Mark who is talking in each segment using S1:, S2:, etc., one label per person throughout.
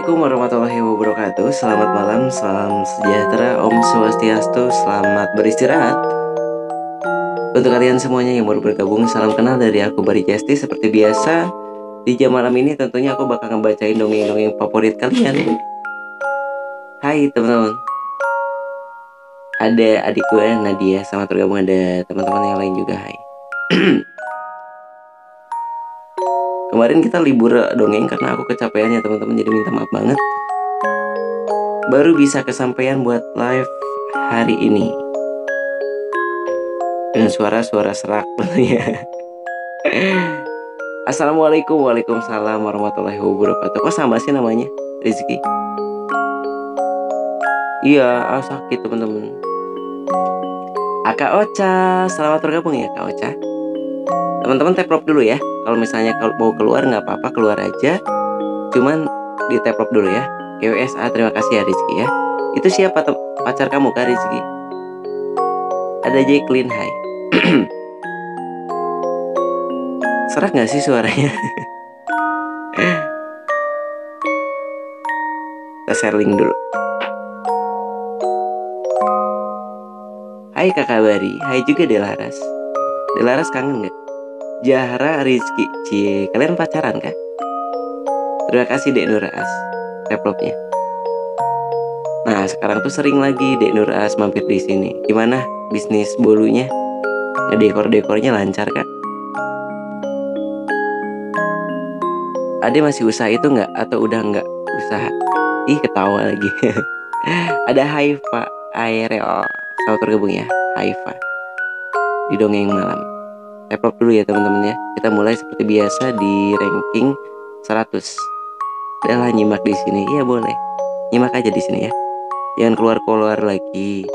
S1: Assalamualaikum warahmatullahi wabarakatuh. Selamat malam, salam sejahtera. Om Swastiastu, selamat beristirahat. Untuk kalian semuanya yang baru bergabung Salam kenal dari aku Bari Jesti. Seperti biasa Di jam malam ini tentunya aku bakal ngebacain dongeng-dongeng favorit kalian. Hai teman-teman. Ada adik gue Nadia. Selamat bergabung. Ada teman-teman yang lain juga. Hai Kemarin kita libur dongeng karena aku kecapean ya teman-teman jadi minta maaf banget. Baru bisa kesampaian buat live hari ini. Dengan suara-suara serak tentunya. Assalamualaikum Waalaikumsalam warahmatullahi wabarakatuh Kok sama sih namanya? Rizky Iya, ah, sakit teman-teman Aka Ocha Selamat bergabung ya Kak Ocha Teman-teman tap dulu ya. Kalau misalnya mau keluar nggak apa-apa keluar aja. Cuman di tap dulu ya. GWSA terima kasih ya Rizky ya. Itu siapa pacar kamu kak Rizky? Ada Jacqueline Hai. Serak nggak sih suaranya? Kita share link dulu. Hai kakak Bari. Hai juga Delaras. Delaras kangen nggak Jahra Rizky Cie Kalian pacaran kah? Terima kasih Dek Nuras Replopnya Nah sekarang tuh sering lagi Dek Nuras mampir di sini. Gimana bisnis bolunya? Dekor-dekornya lancar kak? Ade masih usaha itu nggak atau udah nggak usaha? Ih ketawa lagi. Ada Haifa Airel. Selamat bergabung ya Haifa di dongeng malam. Develop dulu ya teman-teman ya. Kita mulai seperti biasa di ranking 100. Udahlah nyimak di sini. Iya boleh. Nyimak aja di sini ya. Jangan keluar-keluar lagi.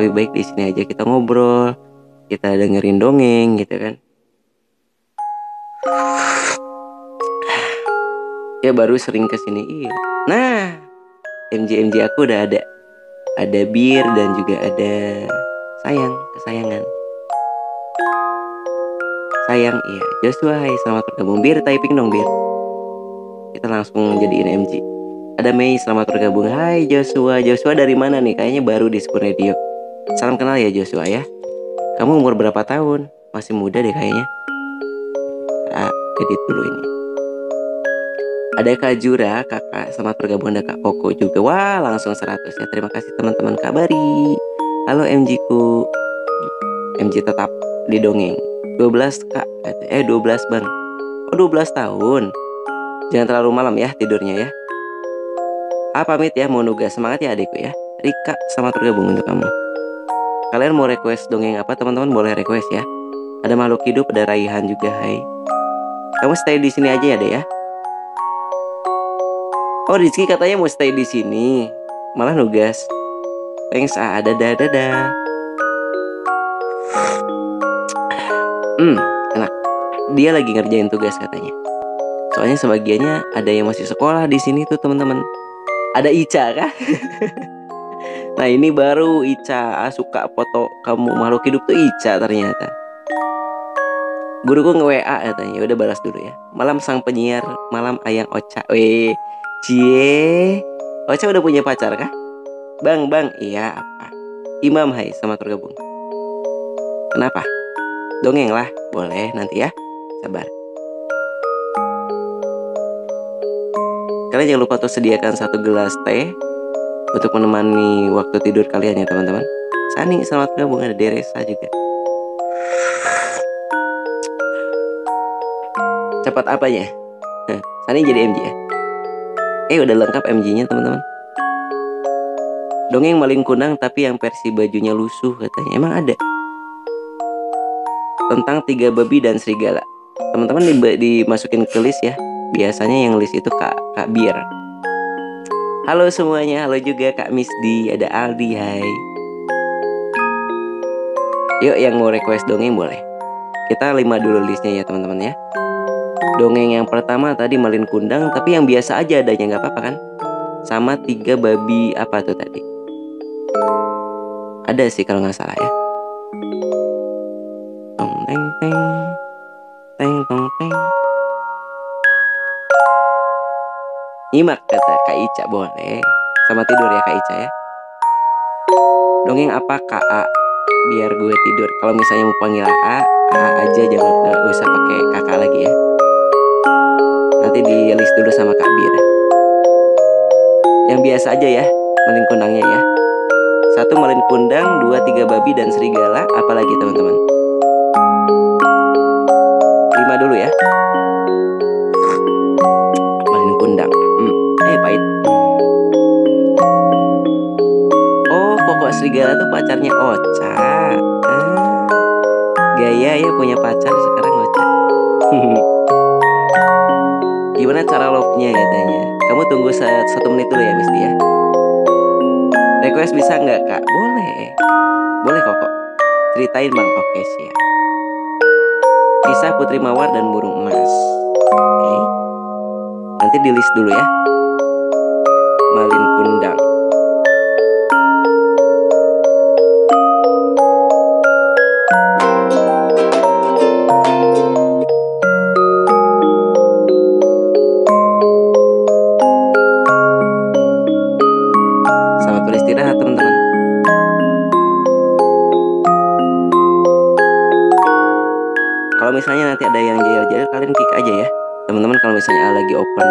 S1: Lebih baik di sini aja kita ngobrol, kita dengerin dongeng gitu kan. Ya baru sering ke sini. Iya. Nah, MJ MJ aku udah ada. Ada bir dan juga ada sayang, kesayangan sayang iya. Joshua hai selamat bergabung. Bir typing dong bir. Kita langsung jadiin MG ada Mei selamat bergabung. Hai Joshua. Joshua dari mana nih? Kayaknya baru di Spoon Radio. Salam kenal ya Joshua ya. Kamu umur berapa tahun? Masih muda deh kayaknya. Ah, edit dulu ini. Ada Kak Jura, kakak selamat bergabung. Ada Kak Koko juga. Wah langsung 100 ya. Terima kasih teman-teman. Kak Bari Halo MG ku. MG tetap didongeng 12 kak. Eh 12 bang. Oh 12 tahun. Jangan terlalu malam ya tidurnya ya. Ah pamit ya. Mau nugas semangat ya adikku ya. Rika sama tergabung untuk kamu. Kalian mau request dongeng apa teman-teman? Boleh request ya. Ada makhluk hidup ada Raihan juga hai. Kamu stay di sini aja ya deh ya. Oh Rizky katanya mau stay di sini. Malah nugas. Thanks ah. Dadah dadah Hmm, enak. Dia lagi ngerjain tugas katanya. Soalnya sebagiannya ada yang masih sekolah di sini tuh teman-teman. Ada Ica kah? nah ini baru Ica suka foto kamu makhluk hidup tuh Ica ternyata. Guruku nge-WA katanya, udah balas dulu ya. Malam sang penyiar, malam ayang Ocha. Weh, cie. Ocha udah punya pacar kah? Bang, bang, iya apa? Imam hai, sama tergabung. Kenapa? Dongeng lah, boleh nanti ya. Sabar. Kalian jangan lupa tuh sediakan satu gelas teh untuk menemani waktu tidur kalian ya teman-teman. Sani selamat gabung ada Deresa juga. Cepat apanya? Sani jadi MJ ya? Eh udah lengkap MJ-nya teman-teman. Dongeng maling kunang tapi yang versi bajunya lusuh katanya. Emang ada? Tentang tiga babi dan serigala. Teman-teman di, dimasukin ke list ya. Biasanya yang list itu Kak Kak Bir. Halo semuanya, halo juga Kak Misdi, ada Aldi, hai. Yuk yang mau request dongeng boleh. Kita lima dulu listnya ya teman-teman ya. Dongeng yang pertama tadi Malin Kundang, tapi yang biasa aja adanya nggak apa-apa kan? Sama tiga babi apa tuh tadi? Ada sih kalau nggak salah ya. Tong teng teng teng tong teng. Nyimak kata Kak Ica boleh. Sama tidur ya Kak Ica ya. Dongeng apa Kak A? Biar gue tidur. Kalau misalnya mau panggil A, A aja jangan nggak usah pakai kakak lagi ya. Nanti di list dulu sama Kak Bir. Yang biasa aja ya, malin kundangnya ya. Satu malin kundang, dua tiga babi dan serigala, apalagi teman-teman. Dulu ya. Malin kundang. Hmm. Eh pahit. Oh, pokok serigala tuh pacarnya Ocha. Ah. Gaya ya punya pacar sekarang Ocha. Gimana cara love-nya katanya? Kamu tunggu saat satu menit dulu ya Misti ya. Request bisa nggak kak? Boleh. Boleh kok kok. Ceritain bang. Oke siap. Kisah Putri Mawar dan Burung Emas. Oke. Nanti di list dulu ya. Malin Kundang. Misalnya nanti ada yang jahil-jahil kalian kick aja ya. Teman-teman kalau misalnya lagi open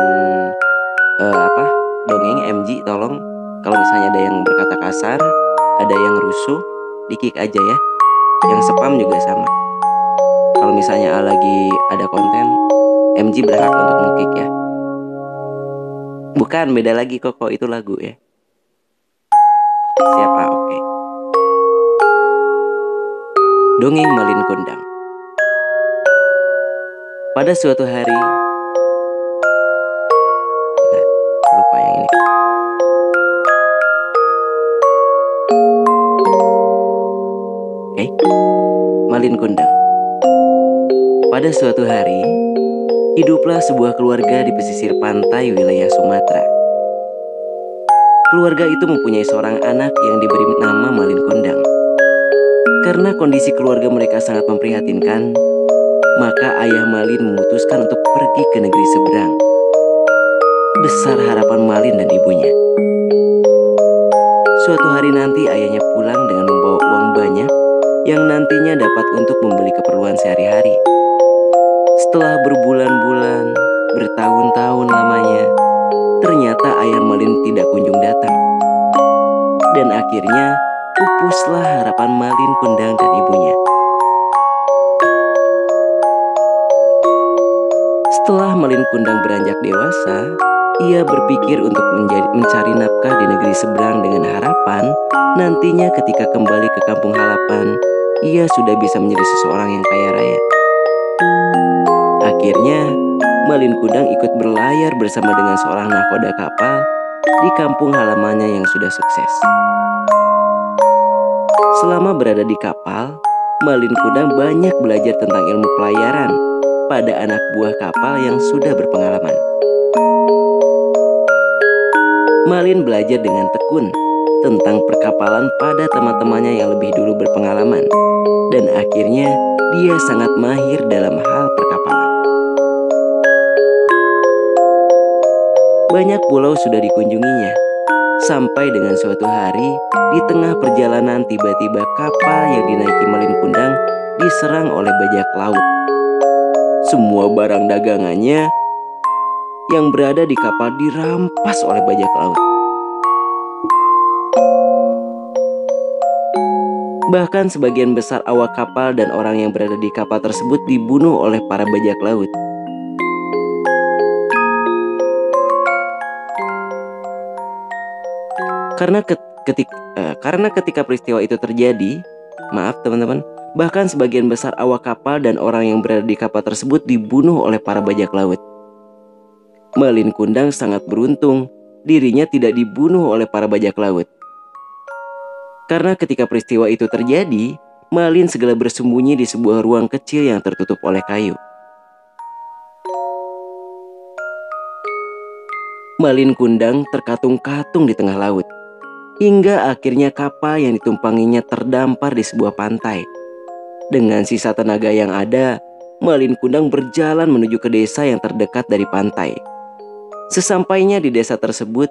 S1: eh, apa dongeng MG tolong kalau misalnya ada yang berkata kasar, ada yang rusuh, di kick aja ya. Yang spam juga sama. Kalau misalnya lagi ada konten, MG berhak untuk mengkick ya. Bukan, beda lagi kok, kok itu lagu ya. Siapa? Oke. Dongeng Malin Kundang. Pada suatu hari, lupa yang ini. Oke, Malin Kundang. Pada suatu hari, hiduplah sebuah keluarga di pesisir pantai wilayah Sumatera. Keluarga itu mempunyai seorang anak yang diberi nama Malin Kundang. Karena kondisi keluarga mereka sangat memprihatinkan, maka ayah Malin memutuskan untuk pergi ke negeri seberang. Besar harapan Malin dan ibunya. Suatu hari nanti ayahnya pulang dengan membawa uang banyak yang nantinya dapat untuk membeli keperluan sehari-hari. Setelah berbulan-bulan, bertahun-tahun lamanya, ternyata ayah Malin tidak kunjung datang. Dan akhirnya pupuslah harapan Malin Kundang dan ibunya. Malin Kundang beranjak dewasa, ia berpikir untuk menjadi, mencari nafkah di negeri seberang dengan harapan nantinya ketika kembali ke kampung halapan, ia sudah bisa menjadi seseorang yang kaya raya. Akhirnya, Malin Kundang ikut berlayar bersama dengan seorang nakoda kapal di kampung halamannya yang sudah sukses. Selama berada di kapal, Malin Kundang banyak belajar tentang ilmu pelayaran pada anak buah kapal yang sudah berpengalaman. Malin belajar dengan tekun tentang perkapalan pada teman-temannya yang lebih dulu berpengalaman, dan akhirnya dia sangat mahir dalam hal perkapalan. Banyak pulau sudah dikunjunginya, sampai dengan suatu hari di tengah perjalanan tiba-tiba kapal yang dinaiki Malin Kundang diserang oleh bajak laut. Semua barang dagangannya yang berada di kapal dirampas oleh bajak laut. Bahkan sebagian besar awak kapal dan orang yang berada di kapal tersebut dibunuh oleh para bajak laut. Karena ketik, eh, karena ketika peristiwa itu terjadi, maaf teman-teman, bahkan sebagian besar awak kapal dan orang yang berada di kapal tersebut dibunuh oleh para bajak laut. Malin Kundang sangat beruntung dirinya tidak dibunuh oleh para bajak laut. Karena ketika peristiwa itu terjadi, Malin segera bersembunyi di sebuah ruang kecil yang tertutup oleh kayu. Malin Kundang terkatung-katung di tengah laut. Hingga akhirnya kapal yang ditumpanginya terdampar di sebuah pantai. Dengan sisa tenaga yang ada, Malin Kundang berjalan menuju ke desa yang terdekat dari pantai. Sesampainya di desa tersebut,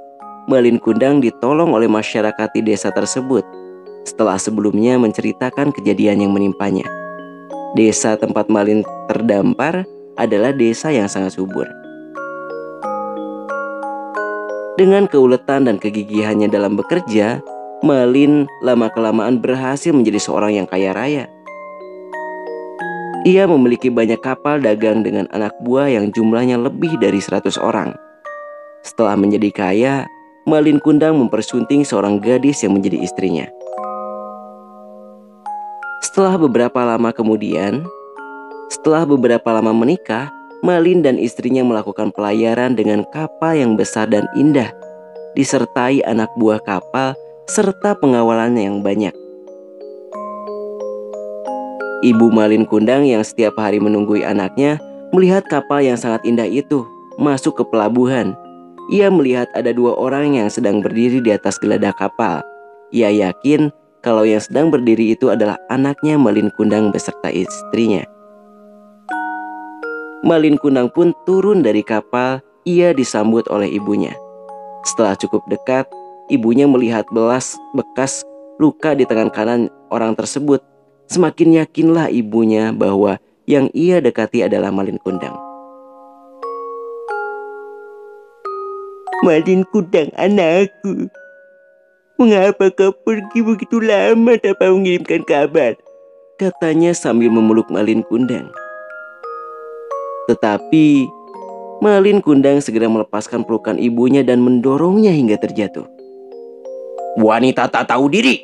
S1: Malin Kundang ditolong oleh masyarakat di desa tersebut setelah sebelumnya menceritakan kejadian yang menimpanya. Desa tempat Malin terdampar adalah desa yang sangat subur. Dengan keuletan dan kegigihannya dalam bekerja, Malin lama-kelamaan berhasil menjadi seorang yang kaya raya. Ia memiliki banyak kapal dagang dengan anak buah yang jumlahnya lebih dari 100 orang. Setelah menjadi kaya, Malin Kundang mempersunting seorang gadis yang menjadi istrinya. Setelah beberapa lama kemudian, setelah beberapa lama menikah, Malin dan istrinya melakukan pelayaran dengan kapal yang besar dan indah, disertai anak buah kapal serta pengawalannya yang banyak. Ibu Malin Kundang yang setiap hari menunggui anaknya melihat kapal yang sangat indah itu masuk ke pelabuhan ia melihat ada dua orang yang sedang berdiri di atas geladak kapal. Ia yakin kalau yang sedang berdiri itu adalah anaknya Malin Kundang beserta istrinya. Malin Kundang pun turun dari kapal, ia disambut oleh ibunya. Setelah cukup dekat, ibunya melihat belas bekas luka di tangan kanan orang tersebut. Semakin yakinlah ibunya bahwa yang ia dekati adalah Malin Kundang.
S2: Malin kudang anakku. Mengapa kau pergi begitu lama tanpa mengirimkan kabar?
S1: Katanya sambil memeluk Malin Kundang. Tetapi Malin Kundang segera melepaskan pelukan ibunya dan mendorongnya hingga terjatuh.
S3: Wanita tak tahu diri,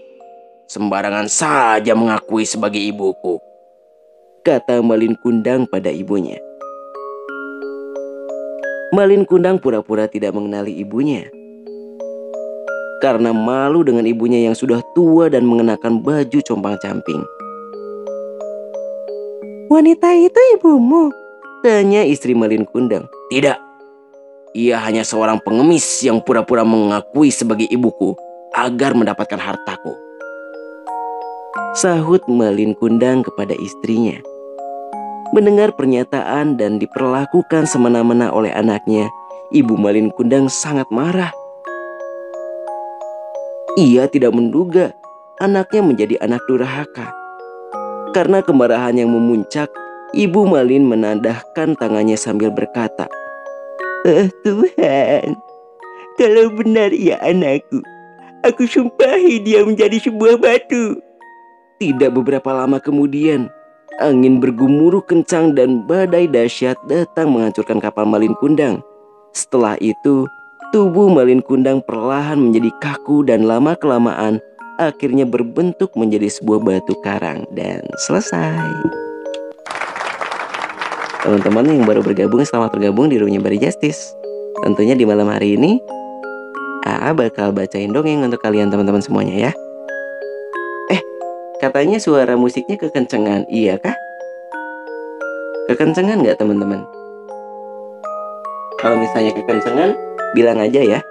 S3: sembarangan saja mengakui sebagai ibuku.
S1: Kata Malin Kundang pada ibunya. Malin Kundang pura-pura tidak mengenali ibunya. Karena malu dengan ibunya yang sudah tua dan mengenakan baju compang-camping.
S2: Wanita itu ibumu?
S1: Tanya istri Malin Kundang.
S3: Tidak. Ia hanya seorang pengemis yang pura-pura mengakui sebagai ibuku agar mendapatkan hartaku.
S1: Sahut Malin Kundang kepada istrinya. Mendengar pernyataan dan diperlakukan semena-mena oleh anaknya, Ibu Malin Kundang sangat marah. Ia tidak menduga anaknya menjadi anak durhaka. Karena kemarahan yang memuncak, Ibu Malin menandahkan tangannya sambil berkata,
S2: Oh Tuhan, kalau benar ia anakku, aku sumpahi dia menjadi sebuah batu.
S1: Tidak beberapa lama kemudian, Angin bergemuruh kencang dan badai dahsyat datang menghancurkan kapal Malin Kundang. Setelah itu, tubuh Malin Kundang perlahan menjadi kaku dan lama-kelamaan akhirnya berbentuk menjadi sebuah batu karang dan selesai. Teman-teman yang baru bergabung, selamat bergabung di Roomnya Bari Justice. Tentunya di malam hari ini, AA bakal bacain dongeng untuk kalian teman-teman semuanya ya. Katanya suara musiknya kekencengan, iya kah? Kekencengan nggak teman-teman? Kalau misalnya kekencengan, bilang aja ya.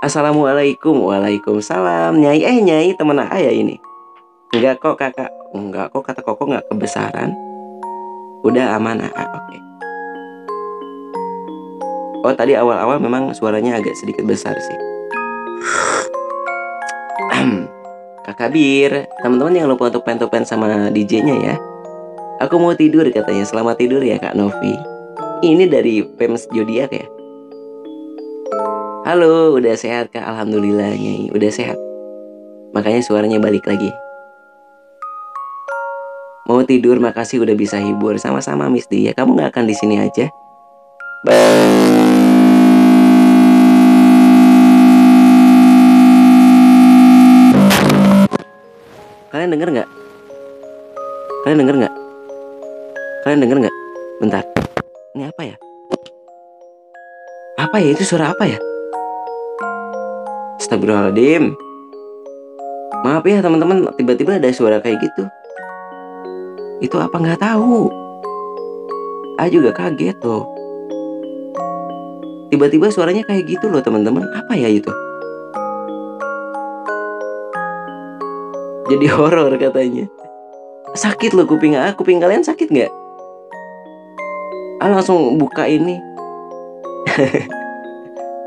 S1: Assalamualaikum Waalaikumsalam Nyai eh nyai temen ayah ini Enggak kok kakak Enggak kok kata koko nggak kebesaran Udah aman ah, oke okay. Oh tadi awal-awal memang suaranya agak sedikit besar sih Kakak Bir, teman-teman jangan lupa untuk pen-to-pen sama DJ-nya ya. Aku mau tidur katanya. Selamat tidur ya Kak Novi. Ini dari Pems Jodiak ya. Halo, udah sehat Kak? Alhamdulillah Nyai, udah sehat. Makanya suaranya balik lagi. Mau tidur, makasih udah bisa hibur. Sama-sama Miss Dia. Kamu nggak akan di sini aja? Bye. Kalian denger nggak? Kalian denger nggak? Kalian denger nggak? Bentar. Ini apa ya? Apa ya? Itu suara apa ya? Astagfirullahaladzim. Maaf ya teman-teman, tiba-tiba ada suara kayak gitu. Itu apa nggak tahu? Ah juga kaget tuh. Tiba-tiba suaranya kayak gitu loh teman-teman. Apa ya itu? Jadi horor katanya. Sakit loh kuping ah, kuping kalian sakit nggak? Ah langsung buka ini.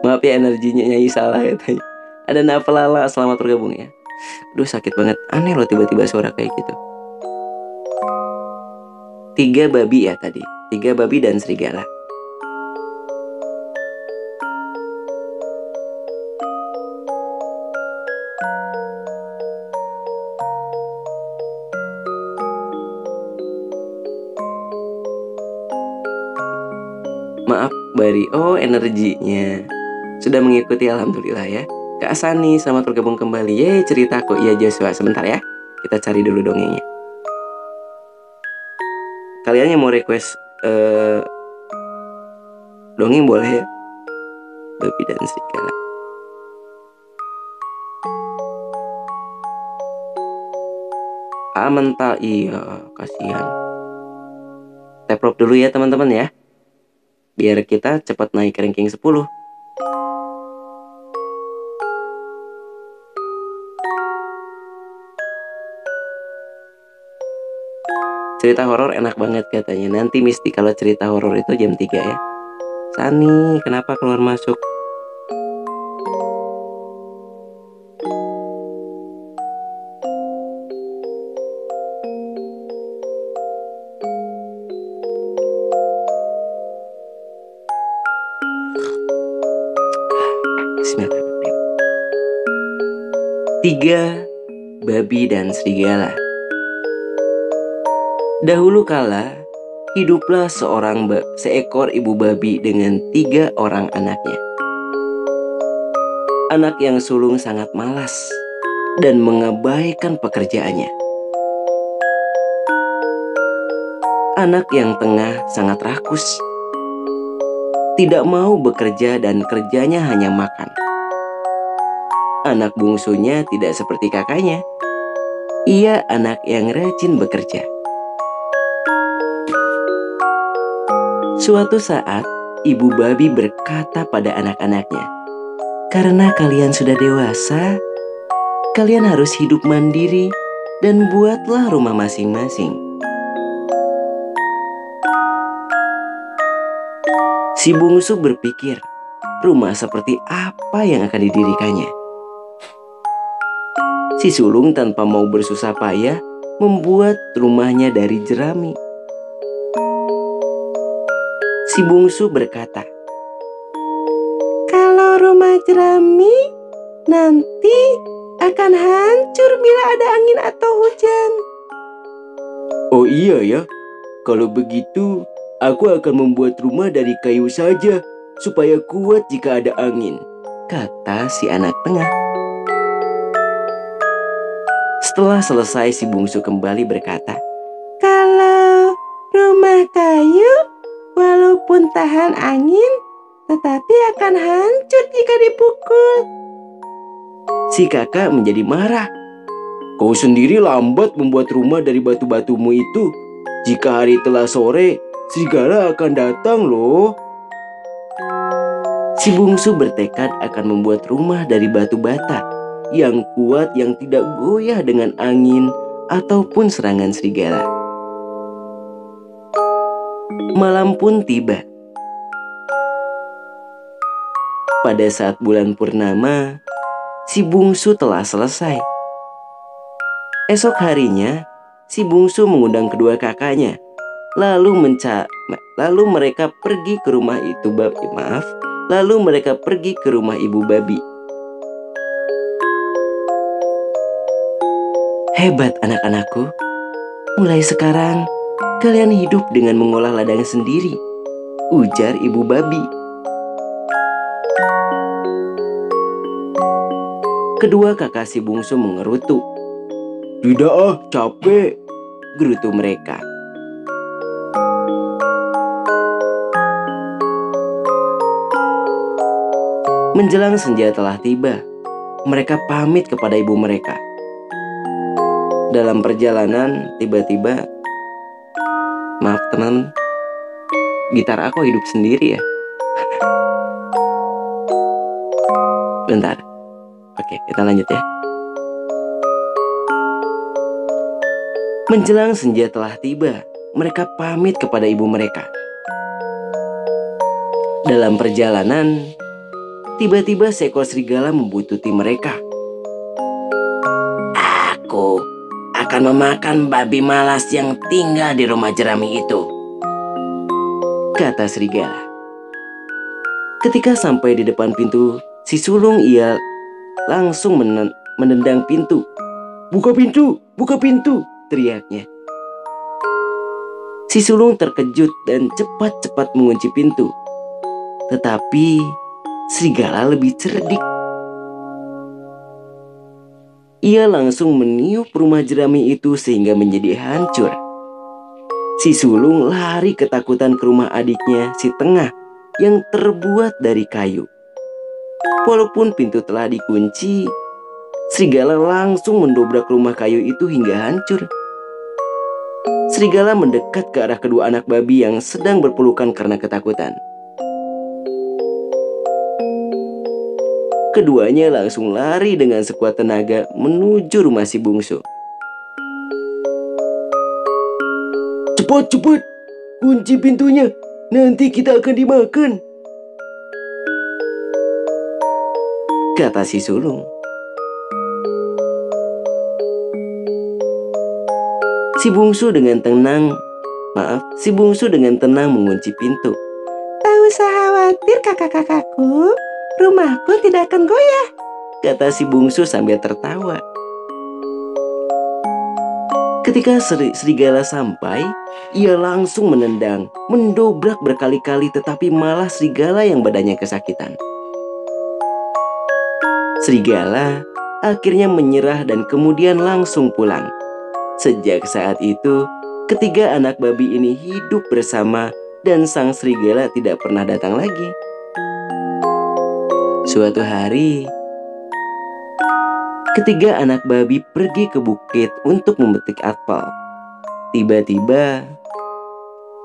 S1: Maaf ya energinya nyanyi salah katanya. Ada Nafalala selamat bergabung ya. Aduh sakit banget. Aneh loh tiba-tiba suara kayak gitu. Tiga babi ya tadi. Tiga babi dan serigala. Bari, oh energinya. Sudah mengikuti Alhamdulillah ya. Kak Asani, selamat bergabung kembali. Cerita kok, iya Joshua Sebentar ya, kita cari dulu dongengnya. Kalian yang mau request eh, Dongeng boleh ya? Babi dan serigala. Ah mental, iya kasihan. Teprop dulu ya teman-teman ya biar kita cepat naik ranking 10. Cerita horor enak banget katanya. Nanti Misti kalau cerita horor itu jam 3 ya. Sani, kenapa keluar masuk? 3. Babi dan Serigala Dahulu kala, hiduplah seorang seekor ibu babi dengan tiga orang anaknya. Anak yang sulung sangat malas dan mengabaikan pekerjaannya. Anak yang tengah sangat rakus, tidak mau bekerja dan kerjanya hanya makan. Anak bungsunya tidak seperti kakaknya. Ia anak yang rajin bekerja. Suatu saat, ibu babi berkata pada anak-anaknya, "Karena kalian sudah dewasa, kalian harus hidup mandiri dan buatlah rumah masing-masing." Si bungsu berpikir, rumah seperti apa yang akan didirikannya? Si sulung tanpa mau bersusah payah membuat rumahnya dari jerami. Si bungsu berkata,
S2: Kalau rumah jerami nanti akan hancur bila ada angin atau hujan.
S3: Oh iya ya, kalau begitu aku akan membuat rumah dari kayu saja supaya kuat jika ada angin.
S1: kata si anak tengah. Setelah selesai si bungsu kembali berkata,
S2: Kalau rumah kayu walaupun tahan angin tetapi akan hancur jika dipukul.
S1: si kakak menjadi marah.
S3: Kau sendiri lambat membuat rumah dari batu-batumu itu. Jika hari telah sore, serigala akan datang loh.
S1: Si bungsu bertekad akan membuat rumah dari batu bata yang kuat yang tidak goyah dengan angin ataupun serangan serigala. Malam pun tiba. Pada saat bulan purnama, si bungsu telah selesai. Esok harinya, si bungsu mengundang kedua kakaknya, lalu menca lalu mereka pergi ke rumah itu babi maaf, lalu mereka pergi ke rumah ibu babi. Hebat anak-anakku. Mulai sekarang kalian hidup dengan mengolah ladang sendiri. Ujar ibu babi. Kedua kakak si bungsu mengerutu.
S3: Tidak ah, capek.
S1: Gerutu mereka. Menjelang senja telah tiba. Mereka pamit kepada ibu mereka. Dalam perjalanan, tiba-tiba, maaf teman, gitar aku hidup sendiri ya. Bentar. Oke, kita lanjut ya. Menjelang senja telah tiba, mereka pamit kepada ibu mereka. Dalam perjalanan, tiba-tiba seekor serigala membututi mereka. Akan memakan babi malas yang tinggal di rumah jerami itu, kata serigala. Ketika sampai di depan pintu, si sulung ia langsung menen- menendang pintu. Buka pintu, buka pintu, teriaknya. Si sulung terkejut dan cepat-cepat mengunci pintu. Tetapi serigala lebih cerdik. Ia langsung meniup rumah jerami itu sehingga menjadi hancur. Si sulung lari ketakutan ke rumah adiknya si tengah yang terbuat dari kayu. Walaupun pintu telah dikunci, serigala langsung mendobrak rumah kayu itu hingga hancur. Serigala mendekat ke arah kedua anak babi yang sedang berpelukan karena ketakutan. Keduanya langsung lari dengan sekuat tenaga menuju rumah si bungsu.
S3: Cepat, cepat. Kunci pintunya. Nanti kita akan dimakan.
S1: Kata si sulung. Si bungsu dengan tenang, maaf, si bungsu dengan tenang mengunci pintu.
S2: Tak usah khawatir kakak-kakakku, rumahku tidak akan goyah.
S1: Kata si bungsu sambil tertawa. Ketika seri- serigala sampai, ia langsung menendang, mendobrak berkali-kali tetapi malah serigala yang badannya kesakitan. Serigala akhirnya menyerah dan kemudian langsung pulang. Sejak saat itu, ketiga anak babi ini hidup bersama dan sang serigala tidak pernah datang lagi. Suatu hari, ketiga anak babi pergi ke bukit untuk memetik apel. Tiba-tiba,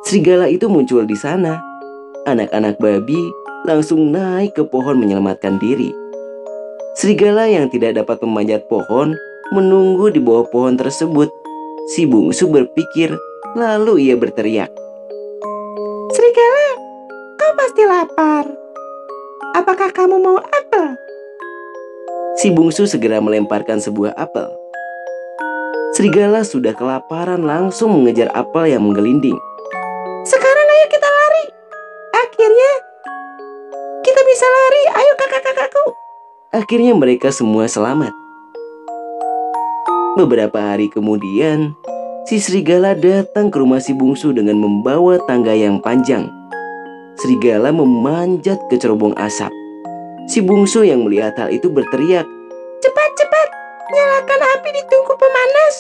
S1: serigala itu muncul di sana. Anak-anak babi langsung naik ke pohon menyelamatkan diri. Serigala yang tidak dapat memanjat pohon menunggu di bawah pohon tersebut. Si bungsu berpikir, lalu ia berteriak.
S2: Serigala, kau pasti lapar. Apakah kamu mau apel?
S1: Si bungsu segera melemparkan sebuah apel. Serigala sudah kelaparan langsung mengejar apel yang menggelinding.
S2: Sekarang ayo kita lari. Akhirnya kita bisa lari. Ayo kakak-kakakku.
S1: Akhirnya mereka semua selamat. Beberapa hari kemudian, si serigala datang ke rumah si bungsu dengan membawa tangga yang panjang. Serigala memanjat ke cerobong asap. Si bungsu yang melihat hal itu berteriak,
S2: Cepat, cepat. Nyalakan api di tungku pemanas.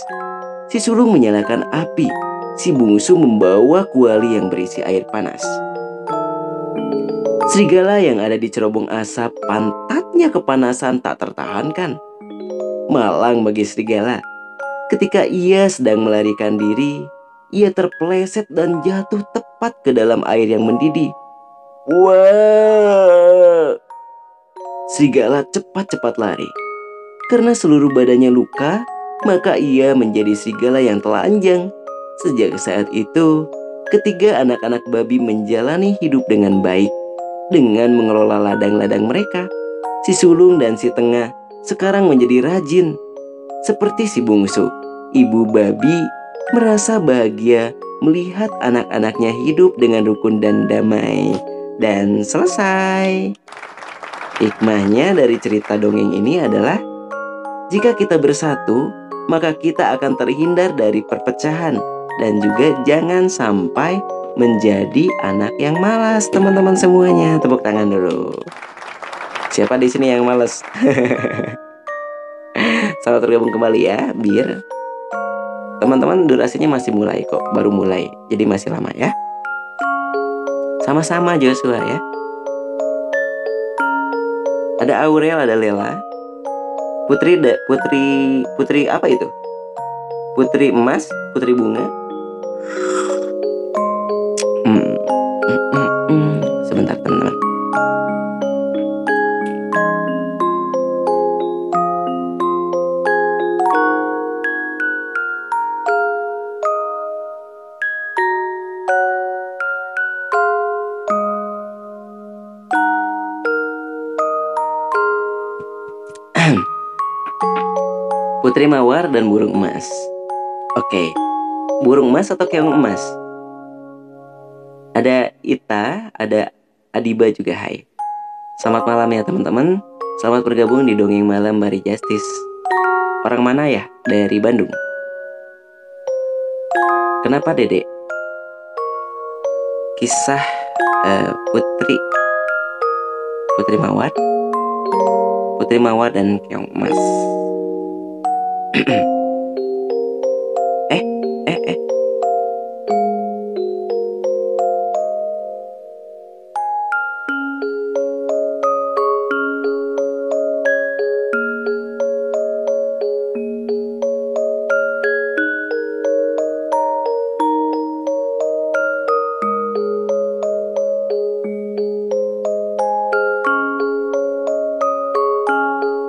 S1: Si sulung menyalakan api. Si bungsu membawa kuali yang berisi air panas. Serigala yang ada di cerobong asap pantatnya kepanasan tak tertahankan. Malang bagi serigala. Ketika ia sedang melarikan diri, ia terpeleset dan jatuh tepat ke dalam air yang mendidih. Wah! Serigala cepat-cepat lari. Karena seluruh badannya luka, maka ia menjadi serigala yang telanjang. Sejak saat itu, ketiga anak-anak babi menjalani hidup dengan baik dengan mengelola ladang-ladang mereka. Si sulung dan si tengah sekarang menjadi rajin. Seperti si bungsu, ibu babi merasa bahagia melihat anak-anaknya hidup dengan rukun dan damai. Dan selesai. Hikmahnya dari cerita dongeng ini adalah jika kita bersatu, maka kita akan terhindar dari perpecahan dan juga jangan sampai menjadi anak yang malas, teman-teman semuanya. Tepuk tangan dulu. Siapa di sini yang malas? Selamat bergabung kembali ya, Bir. Teman-teman durasinya masih mulai kok, baru mulai. Jadi masih lama ya. Sama-sama Joshua ya. Ada Aurel, ada Lela. Putri da, Putri Putri apa itu? Putri emas, Putri bunga. Hmm. Hmm, hmm, hmm. Sebentar teman-teman. Putri Mawar dan burung emas. Oke, burung emas atau keong emas? Ada Ita, ada Adiba juga hai. Selamat malam ya teman-teman. Selamat bergabung di Dongeng Malam Bari Justice. Orang mana ya? Dari Bandung. Kenapa Dedek? Kisah uh, Putri Putri Mawar Putri Mawar dan Keong Emas eh, eh, eh.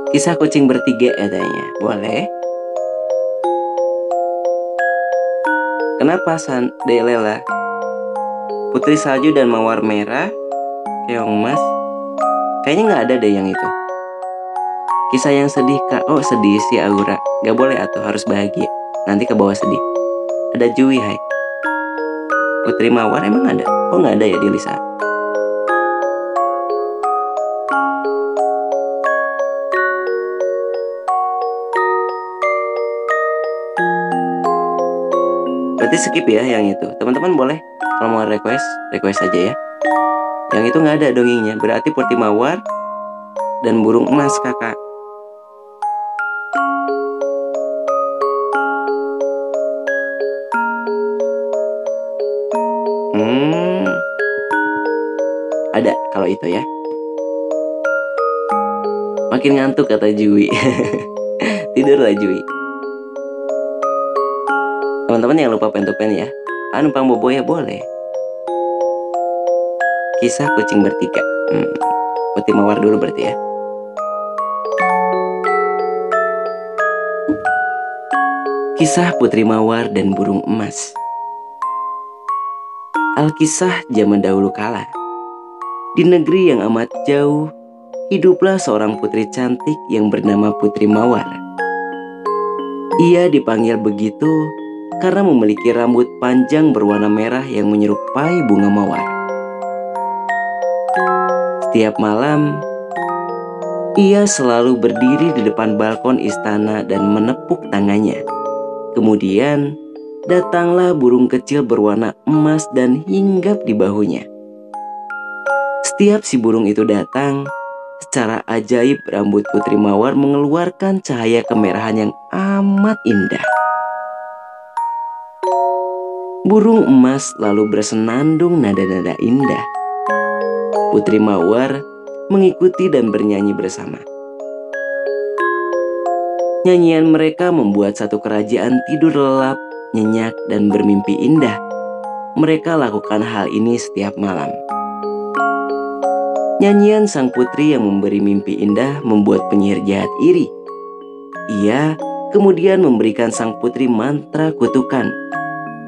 S1: Kisah kucing bertiga katanya. Boleh? Kenapa Delela? Putri salju dan mawar merah, keong emas. Kayaknya nggak ada deh yang itu. Kisah yang sedih kak. Oh sedih sih Aura. Gak boleh atau harus bahagia. Nanti ke bawah sedih. Ada Jui hai. Putri Mawar emang ada? Oh nggak ada ya di Lisa? Berarti skip ya yang itu. Teman-teman boleh kalau mau request, request aja ya. Yang itu nggak ada dongengnya. Berarti Putri Mawar dan burung emas kakak. Hmm, ada kalau itu ya. Makin ngantuk kata Jui. Tidurlah Jui. Teman-teman yang lupa pen to pen ya. Ah numpang bobo ya boleh. Kisah kucing bertiga. Hmm. Putih mawar dulu berarti ya. Kisah Putri Mawar dan Burung Emas. Alkisah zaman dahulu kala. Di negeri yang amat jauh, hiduplah seorang putri cantik yang bernama Putri Mawar. Ia dipanggil begitu karena memiliki rambut panjang berwarna merah yang menyerupai bunga mawar. Setiap malam, ia selalu berdiri di depan balkon istana dan menepuk tangannya. Kemudian, datanglah burung kecil berwarna emas dan hinggap di bahunya. Setiap si burung itu datang, secara ajaib rambut Putri Mawar mengeluarkan cahaya kemerahan yang amat indah. Burung emas lalu bersenandung nada-nada indah. Putri Mawar mengikuti dan bernyanyi bersama. Nyanyian mereka membuat satu kerajaan tidur lelap, nyenyak, dan bermimpi indah. Mereka lakukan hal ini setiap malam. Nyanyian sang putri yang memberi mimpi indah membuat penyihir jahat iri. Ia kemudian memberikan sang putri mantra kutukan.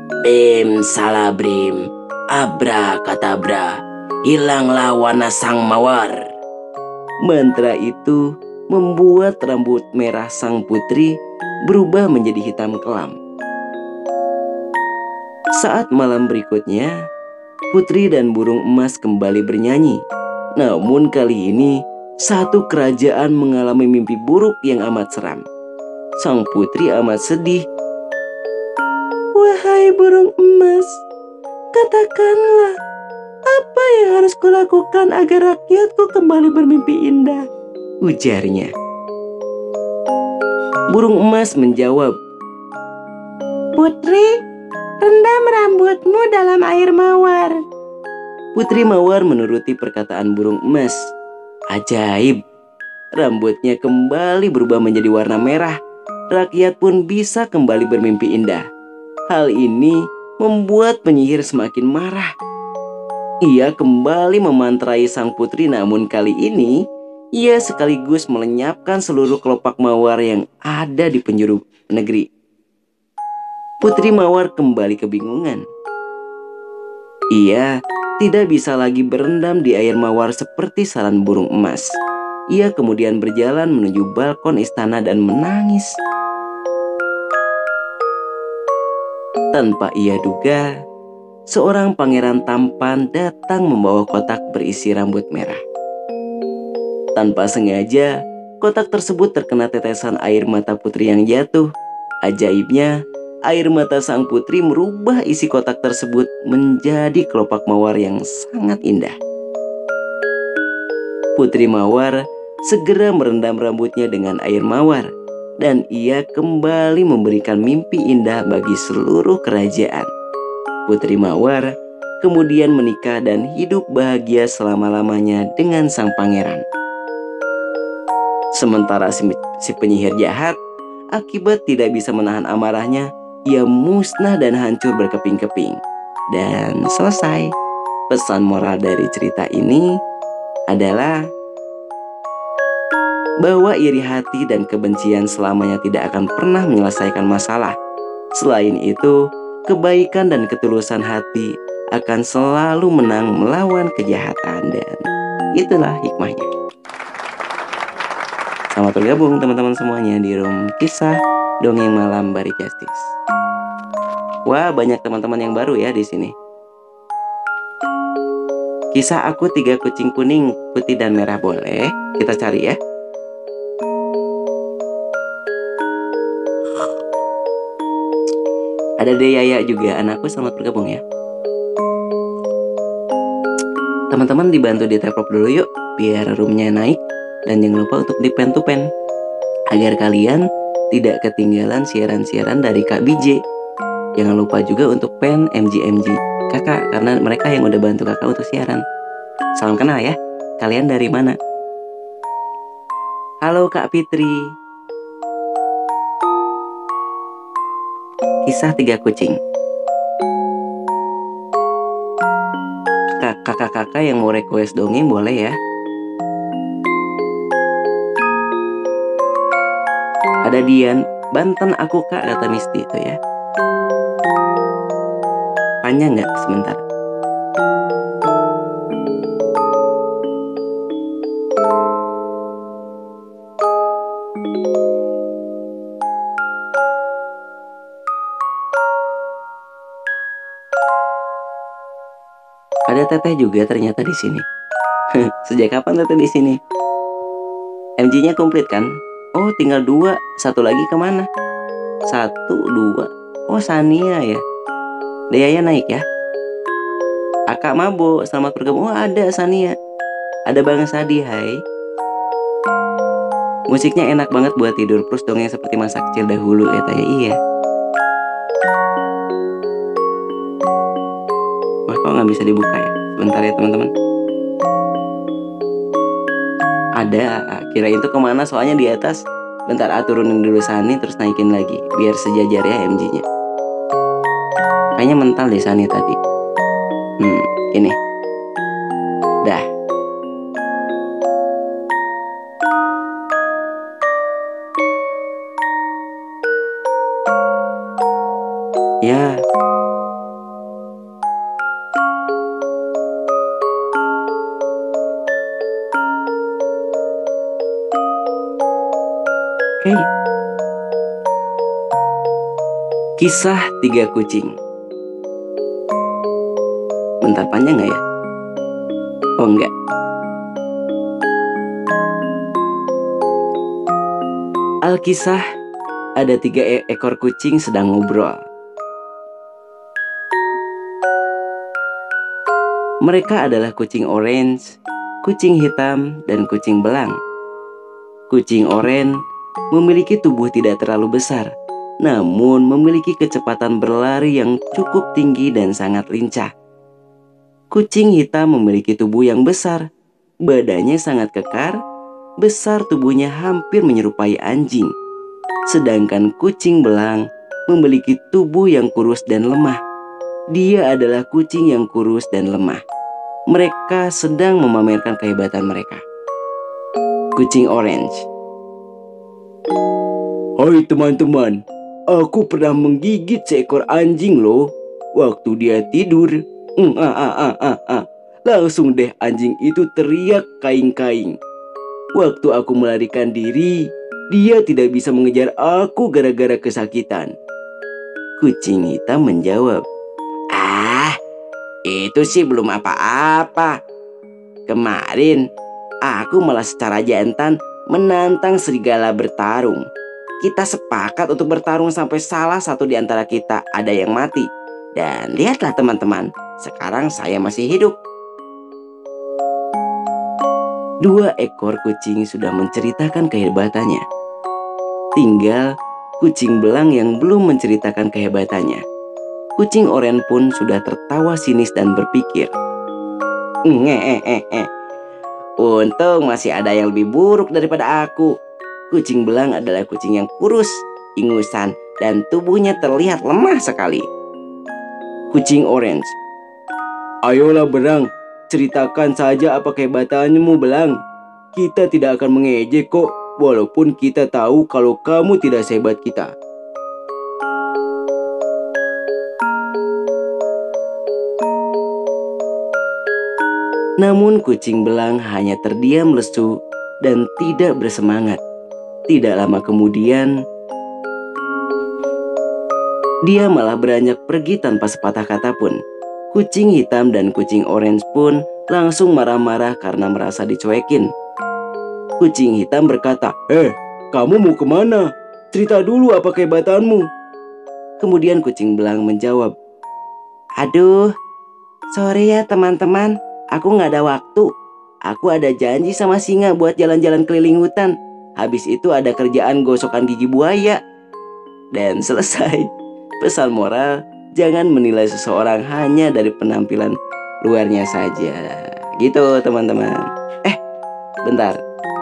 S1: Bim salabrim, abra katabra, hilanglah warna sang mawar. Mantra itu membuat rambut merah sang putri berubah menjadi hitam kelam. Saat malam berikutnya, putri dan burung emas kembali bernyanyi. Namun kali ini, satu kerajaan mengalami mimpi buruk yang amat seram. Sang putri amat sedih.
S2: Wahai burung emas, katakanlah apa yang harus kulakukan agar rakyatku kembali bermimpi indah?
S1: ujarnya. Burung emas menjawab,
S2: Putri, rendam rambutmu dalam air mawar.
S1: Putri Mawar menuruti perkataan burung emas. Ajaib, rambutnya kembali berubah menjadi warna merah. Rakyat pun bisa kembali bermimpi indah. Hal ini membuat penyihir semakin marah. Ia kembali memantrai sang putri namun kali ini ia sekaligus melenyapkan seluruh kelopak mawar yang ada di penjuru negeri. Putri Mawar kembali kebingungan. Ia tidak bisa lagi berendam di air mawar seperti saran burung emas. Ia kemudian berjalan menuju balkon istana dan menangis. Tanpa ia duga, seorang pangeran tampan datang membawa kotak berisi rambut merah. Tanpa sengaja, kotak tersebut terkena tetesan air mata putri yang jatuh. Ajaibnya, air mata sang putri merubah isi kotak tersebut menjadi kelopak mawar yang sangat indah. Putri Mawar segera merendam rambutnya dengan air mawar dan ia kembali memberikan mimpi indah bagi seluruh kerajaan. Putri Mawar kemudian menikah dan hidup bahagia selama-lamanya dengan sang pangeran. Sementara si, si penyihir jahat, akibat tidak bisa menahan amarahnya, ia musnah dan hancur berkeping-keping. Dan selesai. Pesan moral dari cerita ini adalah bahwa iri hati dan kebencian selamanya tidak akan pernah menyelesaikan masalah. Selain itu, kebaikan dan ketulusan hati akan selalu menang melawan kejahatan dan itulah hikmahnya. Selamat bergabung teman-teman semuanya di room kisah dongeng malam Bari Justice. Wah, banyak teman-teman yang baru ya di sini. Kisah aku tiga kucing kuning, putih dan merah boleh kita cari ya. Ada Deyaya juga, anakku selamat bergabung ya. Teman-teman dibantu di tap dulu yuk, biar roomnya naik. Dan jangan lupa untuk di pen to pen, agar kalian tidak ketinggalan siaran-siaran dari Kak BJ. Jangan lupa juga untuk pen MG-MG kakak, karena mereka yang udah bantu kakak untuk siaran. Salam kenal ya, kalian dari mana? Halo Kak Fitri. Kisah tiga kucing. Kakak-kakak yang mau request dongeng boleh ya. Ada Dian, Banten aku kak kata Misti itu ya. Panjang nggak sebentar? Teteh juga ternyata di sini. Sejak kapan teteh di sini? MG-nya komplit kan? Oh, tinggal dua. Satu lagi ke mana? Satu, dua. Oh, Sania ya. Deaya naik ya. Akak Mabo, selamat bergabung. Oh, ada Sania. Ada Bang Sadi, hai. Musiknya enak banget buat tidur Plus dongeng seperti masa kecil dahulu katanya iya Wah kok nggak bisa dibuka ya Bentar ya teman-teman. Ada Kira itu ke mana? Soalnya di atas. Bentar ah turunin dulu Sani terus naikin lagi. Biar sejajar ya MG nya Kayaknya mental deh Sani tadi. Hmm ini. Dah. Ya Kisah tiga kucing. Bentar panjang nggak ya? Oh enggak. Alkisah ada tiga e ekor kucing sedang ngobrol. Mereka adalah kucing orange, kucing hitam, dan kucing belang. Kucing orange memiliki tubuh tidak terlalu besar, namun memiliki kecepatan berlari yang cukup tinggi dan sangat lincah. Kucing hitam memiliki tubuh yang besar, badannya sangat kekar, besar tubuhnya hampir menyerupai anjing. Sedangkan kucing belang memiliki tubuh yang kurus dan lemah. Dia adalah kucing yang kurus dan lemah. Mereka sedang memamerkan kehebatan mereka. Kucing orange.
S3: Hai teman-teman, Aku pernah menggigit seekor anjing loh waktu dia tidur. Mm, ah, ah, ah, ah, ah. Langsung deh anjing itu teriak kaing-kaing. Waktu aku melarikan diri, dia tidak bisa mengejar aku gara-gara kesakitan.
S1: Kucing hitam menjawab, Ah, itu sih belum apa-apa. Kemarin, aku malah secara jantan menantang serigala bertarung. Kita sepakat untuk bertarung sampai salah satu di antara kita ada yang mati. Dan lihatlah teman-teman, sekarang saya masih hidup. Dua ekor kucing sudah menceritakan kehebatannya. Tinggal kucing belang yang belum menceritakan kehebatannya. Kucing oren pun sudah tertawa sinis dan berpikir. Untung masih ada yang lebih buruk daripada aku. Kucing belang adalah kucing yang kurus, ingusan, dan tubuhnya terlihat lemah sekali. Kucing orange.
S3: Ayolah berang, Ceritakan saja apa kehebatanmu, Belang. Kita tidak akan mengejek kok, walaupun kita tahu kalau kamu tidak sehebat kita.
S1: Namun kucing belang hanya terdiam lesu dan tidak bersemangat. Tidak lama kemudian, dia malah beranjak pergi tanpa sepatah kata pun. Kucing hitam dan kucing orange pun langsung marah-marah karena merasa dicuekin.
S3: Kucing hitam berkata, Eh, kamu mau ke mana? Cerita dulu apa kehebatanmu.
S1: Kemudian kucing belang menjawab, Aduh, sorry ya teman-teman, aku nggak ada waktu. Aku ada janji sama singa buat jalan-jalan keliling hutan. Habis itu ada kerjaan gosokan gigi buaya. Dan selesai. Pesan moral, jangan menilai seseorang hanya dari penampilan luarnya saja. Gitu teman-teman. Eh, bentar.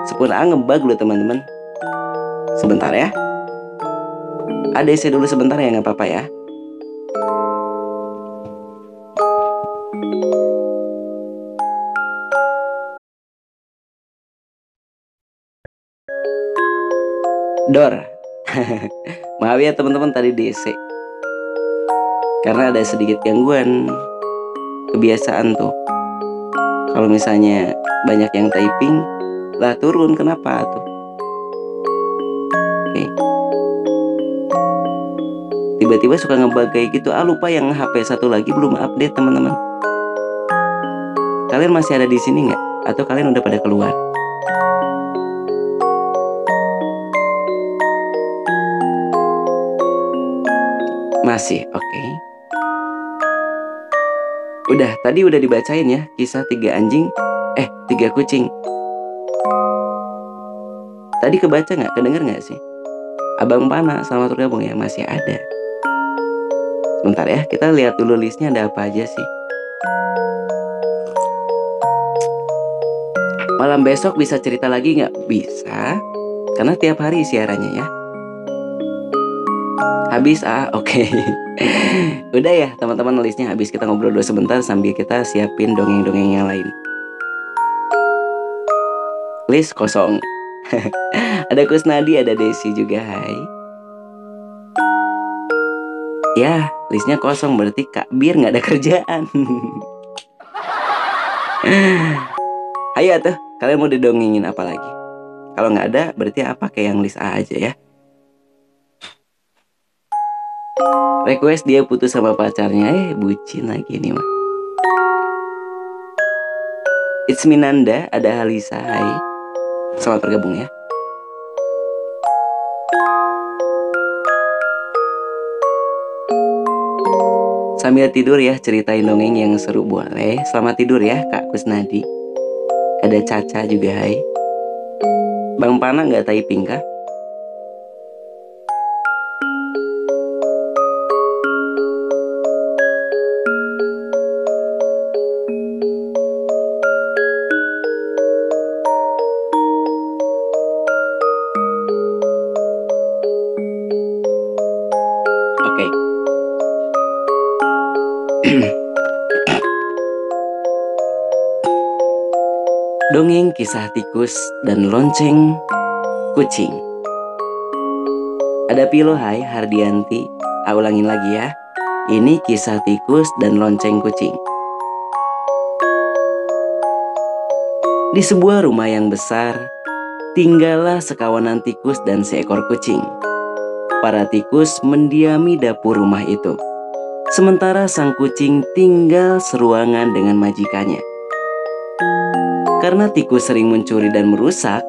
S1: Sepura ngebug dulu teman-teman. Sebentar ya. ADC dulu sebentar ya nggak apa-apa ya. Dor. Maaf ya teman-teman tadi DC karena ada sedikit gangguan kebiasaan tuh. Kalau misalnya banyak yang typing lah turun kenapa tuh? Oke. Tiba-tiba suka ngebug kayak gitu ah lupa yang HP satu lagi belum update teman-teman. Kalian masih ada di sini nggak? Atau kalian udah pada keluar masih oke okay. Udah, tadi udah dibacain ya kisah tiga anjing, eh tiga kucing. Tadi kebaca nggak? Kedenger nggak sih? Abang Pana, selamat bergabung ya, masih ada. Sebentar ya, kita lihat dulu listnya ada apa aja sih. Malam besok bisa cerita lagi nggak? Bisa, karena tiap hari siarannya ya. Habis ah, oke. Okay. Udah ya teman-teman listnya habis kita ngobrol dulu sebentar sambil kita siapin dongeng-dongeng yang lain. List kosong. ada Kusnadi, ada Desi juga, hai. Ya, listnya kosong berarti Kak Bir nggak ada kerjaan. Ayo tuh, kalian mau didongengin apa lagi? Kalau nggak ada, berarti apa kayak yang list A aja ya. Request dia putus sama pacarnya. Eh bucin lagi nih mah It's Minanda, ada Halisa, hai. Selamat bergabung ya. Sambil tidur ya ceritain dongeng yang seru boleh. Selamat tidur ya Kak Kusnadi. Ada Caca juga hai. Bang Pana nggak typing kah? Kisah tikus dan lonceng kucing. Ada Pilo hai Hardianti. Ah, ulangin lagi ya. Ini kisah tikus dan lonceng kucing. Di sebuah rumah yang besar, tinggallah sekawanan tikus dan seekor kucing. Para tikus mendiami dapur rumah itu. Sementara sang kucing tinggal seruangan dengan majikannya. Karena tikus sering mencuri dan merusak,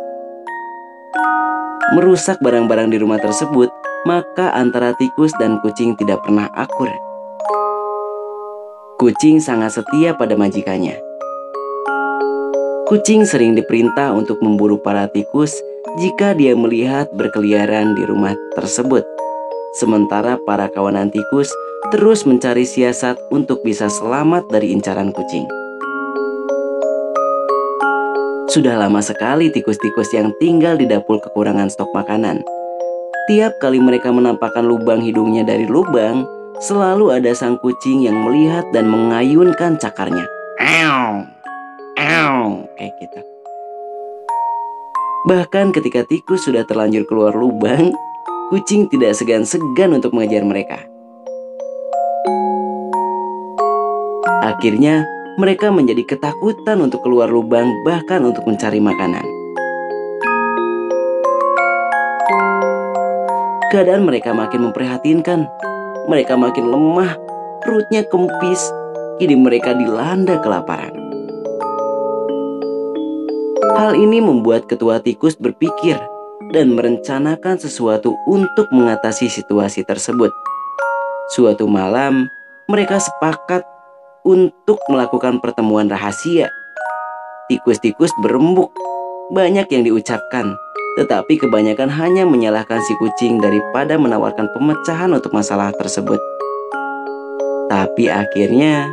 S1: merusak barang-barang di rumah tersebut, maka antara tikus dan kucing tidak pernah akur. Kucing sangat setia pada majikannya. Kucing sering diperintah untuk memburu para tikus jika dia melihat berkeliaran di rumah tersebut. Sementara para kawanan tikus terus mencari siasat untuk bisa selamat dari incaran kucing. Sudah lama sekali tikus-tikus yang tinggal di dapur kekurangan stok makanan. Tiap kali mereka menampakkan lubang hidungnya dari lubang, selalu ada sang kucing yang melihat dan mengayunkan cakarnya. Ew, ew, kayak gitu. Bahkan ketika tikus sudah terlanjur keluar lubang, kucing tidak segan-segan untuk mengejar mereka. Akhirnya, mereka menjadi ketakutan untuk keluar lubang, bahkan untuk mencari makanan. Keadaan mereka makin memprihatinkan. Mereka makin lemah, perutnya kempis, kini mereka dilanda kelaparan. Hal ini membuat ketua tikus berpikir dan merencanakan sesuatu untuk mengatasi situasi tersebut. Suatu malam, mereka sepakat untuk melakukan pertemuan rahasia. Tikus-tikus berembuk, banyak yang diucapkan, tetapi kebanyakan hanya menyalahkan si kucing daripada menawarkan pemecahan untuk masalah tersebut. Tapi akhirnya,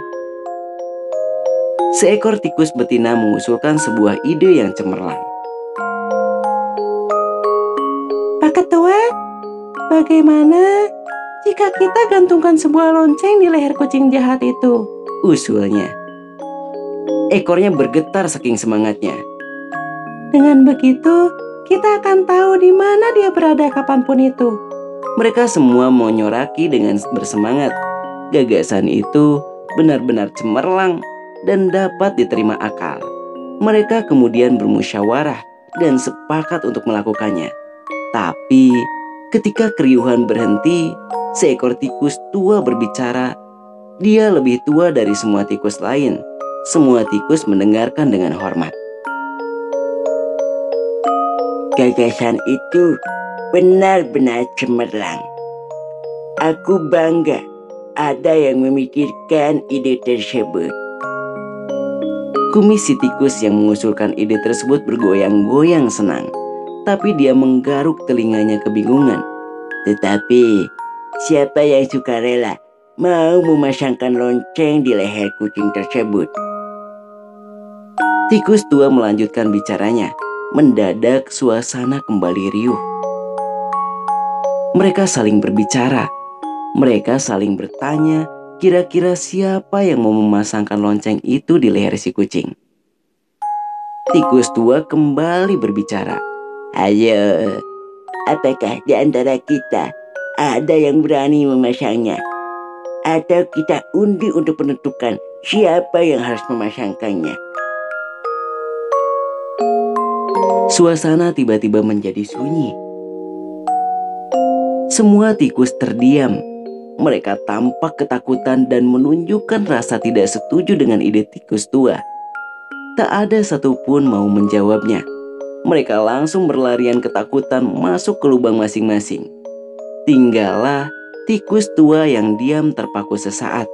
S1: seekor tikus betina mengusulkan sebuah ide yang cemerlang.
S2: Pak Ketua, bagaimana jika kita gantungkan sebuah lonceng di leher kucing jahat itu?
S1: Usulnya. Ekornya bergetar saking semangatnya.
S2: Dengan begitu, kita akan tahu di mana dia berada kapan pun itu.
S1: Mereka semua menyoraki dengan bersemangat. Gagasan itu benar-benar cemerlang dan dapat diterima akal. Mereka kemudian bermusyawarah dan sepakat untuk melakukannya. Tapi ketika keriuhan berhenti, seekor tikus tua berbicara dia lebih tua dari semua tikus lain. Semua tikus mendengarkan dengan hormat.
S2: Gagasan itu benar-benar cemerlang. Aku bangga ada yang memikirkan ide tersebut.
S1: Kumis tikus yang mengusulkan ide tersebut bergoyang-goyang senang. Tapi dia menggaruk telinganya kebingungan.
S2: Tetapi siapa yang suka rela mau memasangkan lonceng di leher kucing tersebut.
S1: Tikus tua melanjutkan bicaranya. Mendadak suasana kembali riuh. Mereka saling berbicara. Mereka saling bertanya kira-kira siapa yang mau memasangkan lonceng itu di leher si kucing. Tikus tua kembali berbicara.
S2: Ayo, apakah di antara kita ada yang berani memasangnya? Atau kita undi untuk menentukan siapa yang harus memasangkannya.
S1: Suasana tiba-tiba menjadi sunyi. Semua tikus terdiam. Mereka tampak ketakutan dan menunjukkan rasa tidak setuju dengan ide tikus tua. Tak ada satupun mau menjawabnya. Mereka langsung berlarian ketakutan masuk ke lubang masing-masing. Tinggallah tikus tua yang diam terpaku sesaat.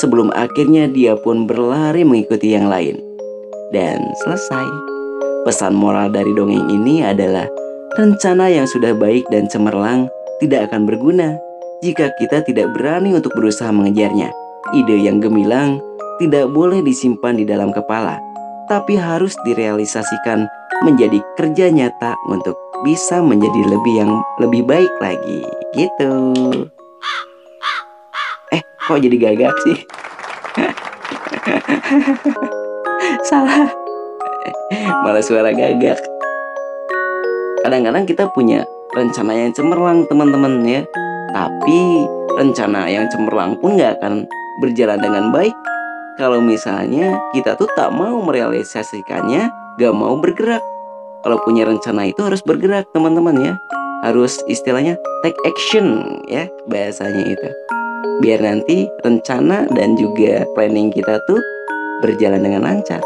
S1: Sebelum akhirnya dia pun berlari mengikuti yang lain. Dan selesai. Pesan moral dari dongeng ini adalah rencana yang sudah baik dan cemerlang tidak akan berguna jika kita tidak berani untuk berusaha mengejarnya. Ide yang gemilang tidak boleh disimpan di dalam kepala, tapi harus direalisasikan menjadi kerja nyata untuk bisa menjadi lebih yang lebih baik lagi. Gitu. Kok jadi gagak sih?
S2: Salah.
S1: Malah suara gagak. Kadang-kadang kita punya rencana yang cemerlang teman-teman ya. Tapi rencana yang cemerlang pun gak akan berjalan dengan baik kalau misalnya kita tuh tak mau merealisasikannya, gak mau bergerak. kalau punya rencana itu harus bergerak teman-teman ya. Harus istilahnya take action ya bahasanya itu. Biar nanti rencana dan juga planning kita tuh berjalan dengan lancar.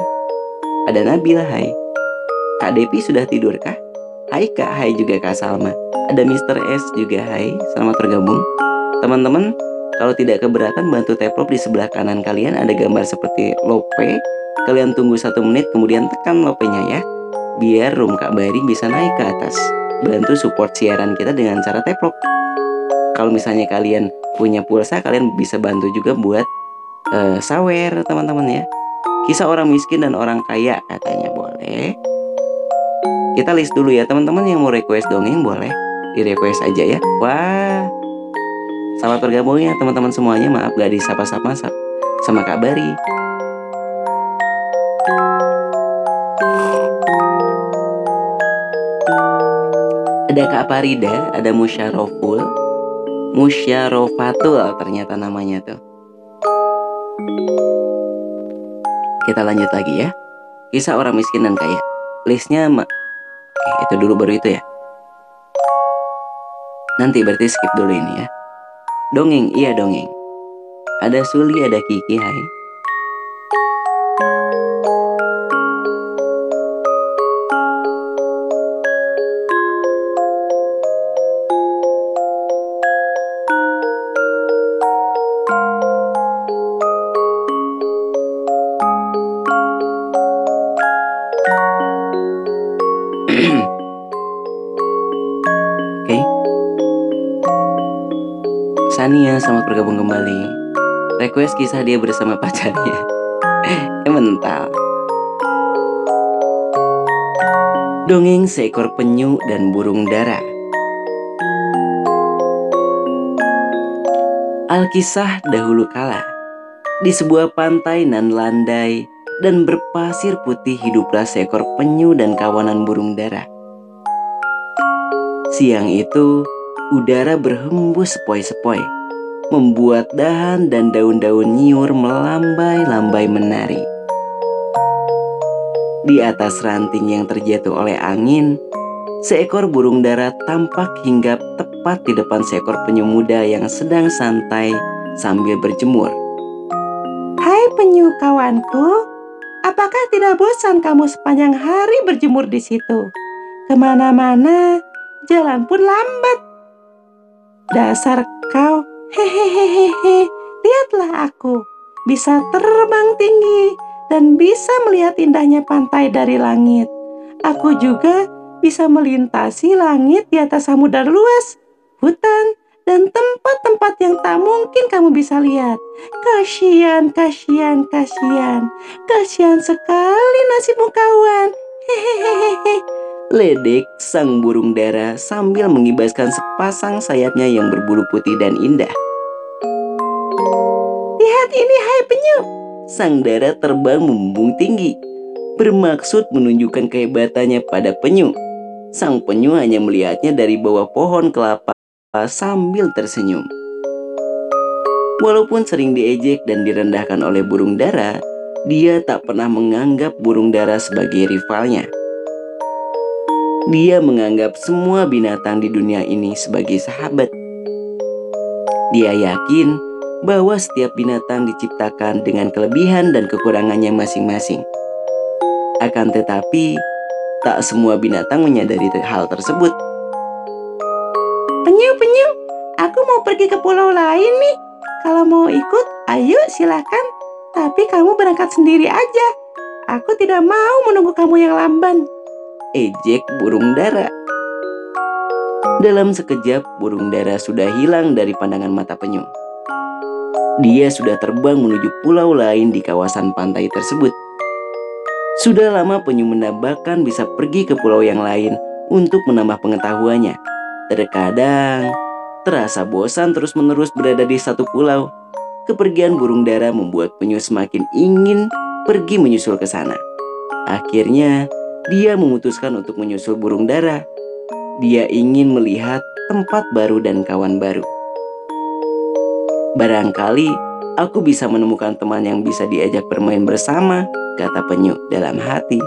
S1: Ada Nabila, hai. Kak Depi sudah tidur kah? Hai Kak, hai juga Kak Salma. Ada Mr. S juga, hai. Selamat bergabung. Teman-teman, kalau tidak keberatan bantu taplop di sebelah kanan kalian ada gambar seperti lope. Kalian tunggu satu menit kemudian tekan lopenya ya. Biar room Kak Bari bisa naik ke atas. Bantu support siaran kita dengan cara taplop. Kalau misalnya kalian punya pulsa, kalian bisa bantu juga buat uh, sawer teman-teman ya. Kisah orang miskin dan orang kaya katanya boleh. Kita list dulu ya teman-teman yang mau request dongeng boleh di request aja ya. Wah, selamat bergabung ya teman-teman semuanya. Maaf gak disapa-sapa sama Kak Ada Kak Parida, ada Musyaroful, Musyarofatul ternyata namanya tuh. Kita lanjut lagi ya. Kisah orang miskin dan kaya. Listnya ma Oke, itu dulu baru itu ya. Nanti berarti skip dulu ini ya. Dongeng, iya dongeng. Ada Suli, ada Kiki, hai. Bergabung kembali. Request kisah dia bersama pacarnya. eh, mental. Dongeng seekor penyu dan burung dara. Alkisah dahulu kala, di sebuah pantai nan landai dan berpasir putih hiduplah seekor penyu dan kawanan burung dara. Siang itu, udara berhembus sepoi-sepoi, membuat dahan dan daun-daun nyiur melambai-lambai menari. Di atas ranting yang terjatuh oleh angin, seekor burung dara tampak hinggap tepat di depan seekor penyu muda yang sedang santai sambil berjemur.
S4: Hai penyu kawanku, apakah tidak bosan kamu sepanjang hari berjemur di situ? Ke mana-mana, jalan pun lambat. Dasar kau, hehehehe, lihatlah aku bisa terbang tinggi dan bisa melihat indahnya pantai dari langit. Aku juga bisa melintasi langit di atas samudar luas, hutan, dan tempat-tempat yang tak mungkin kamu bisa lihat. Kasihan, kasihan, kasihan, kasihan sekali nasibmu kawan. Hehehehe.
S1: Ledek sang burung dara sambil mengibaskan sepasang sayapnya yang berbulu putih dan indah.
S4: Lihat ini hai penyu.
S1: Sang dara terbang membumbung tinggi, bermaksud menunjukkan kehebatannya pada penyu. Sang penyu hanya melihatnya dari bawah pohon kelapa sambil tersenyum. Walaupun sering diejek dan direndahkan oleh burung dara, dia tak pernah menganggap burung dara sebagai rivalnya. Dia menganggap semua binatang di dunia ini sebagai sahabat. Dia yakin bahwa setiap binatang diciptakan dengan kelebihan dan kekurangannya masing-masing. Akan tetapi, tak semua binatang menyadari hal tersebut.
S4: Penyu, penyu, aku mau pergi ke pulau lain nih. Kalau mau ikut, ayo silakan. Tapi kamu berangkat sendiri aja. Aku tidak mau menunggu kamu yang lamban
S1: ejek burung dara. Dalam sekejap, burung dara sudah hilang dari pandangan mata penyu. Dia sudah terbang menuju pulau lain di kawasan pantai tersebut. Sudah lama penyu menambahkan bisa pergi ke pulau yang lain untuk menambah pengetahuannya. Terkadang terasa bosan terus-menerus berada di satu pulau. Kepergian burung dara membuat penyu semakin ingin pergi menyusul ke sana. Akhirnya, dia memutuskan untuk menyusul burung dara. Dia ingin melihat tempat baru dan kawan baru. Barangkali aku bisa menemukan teman yang bisa diajak bermain bersama, kata penyu dalam hati.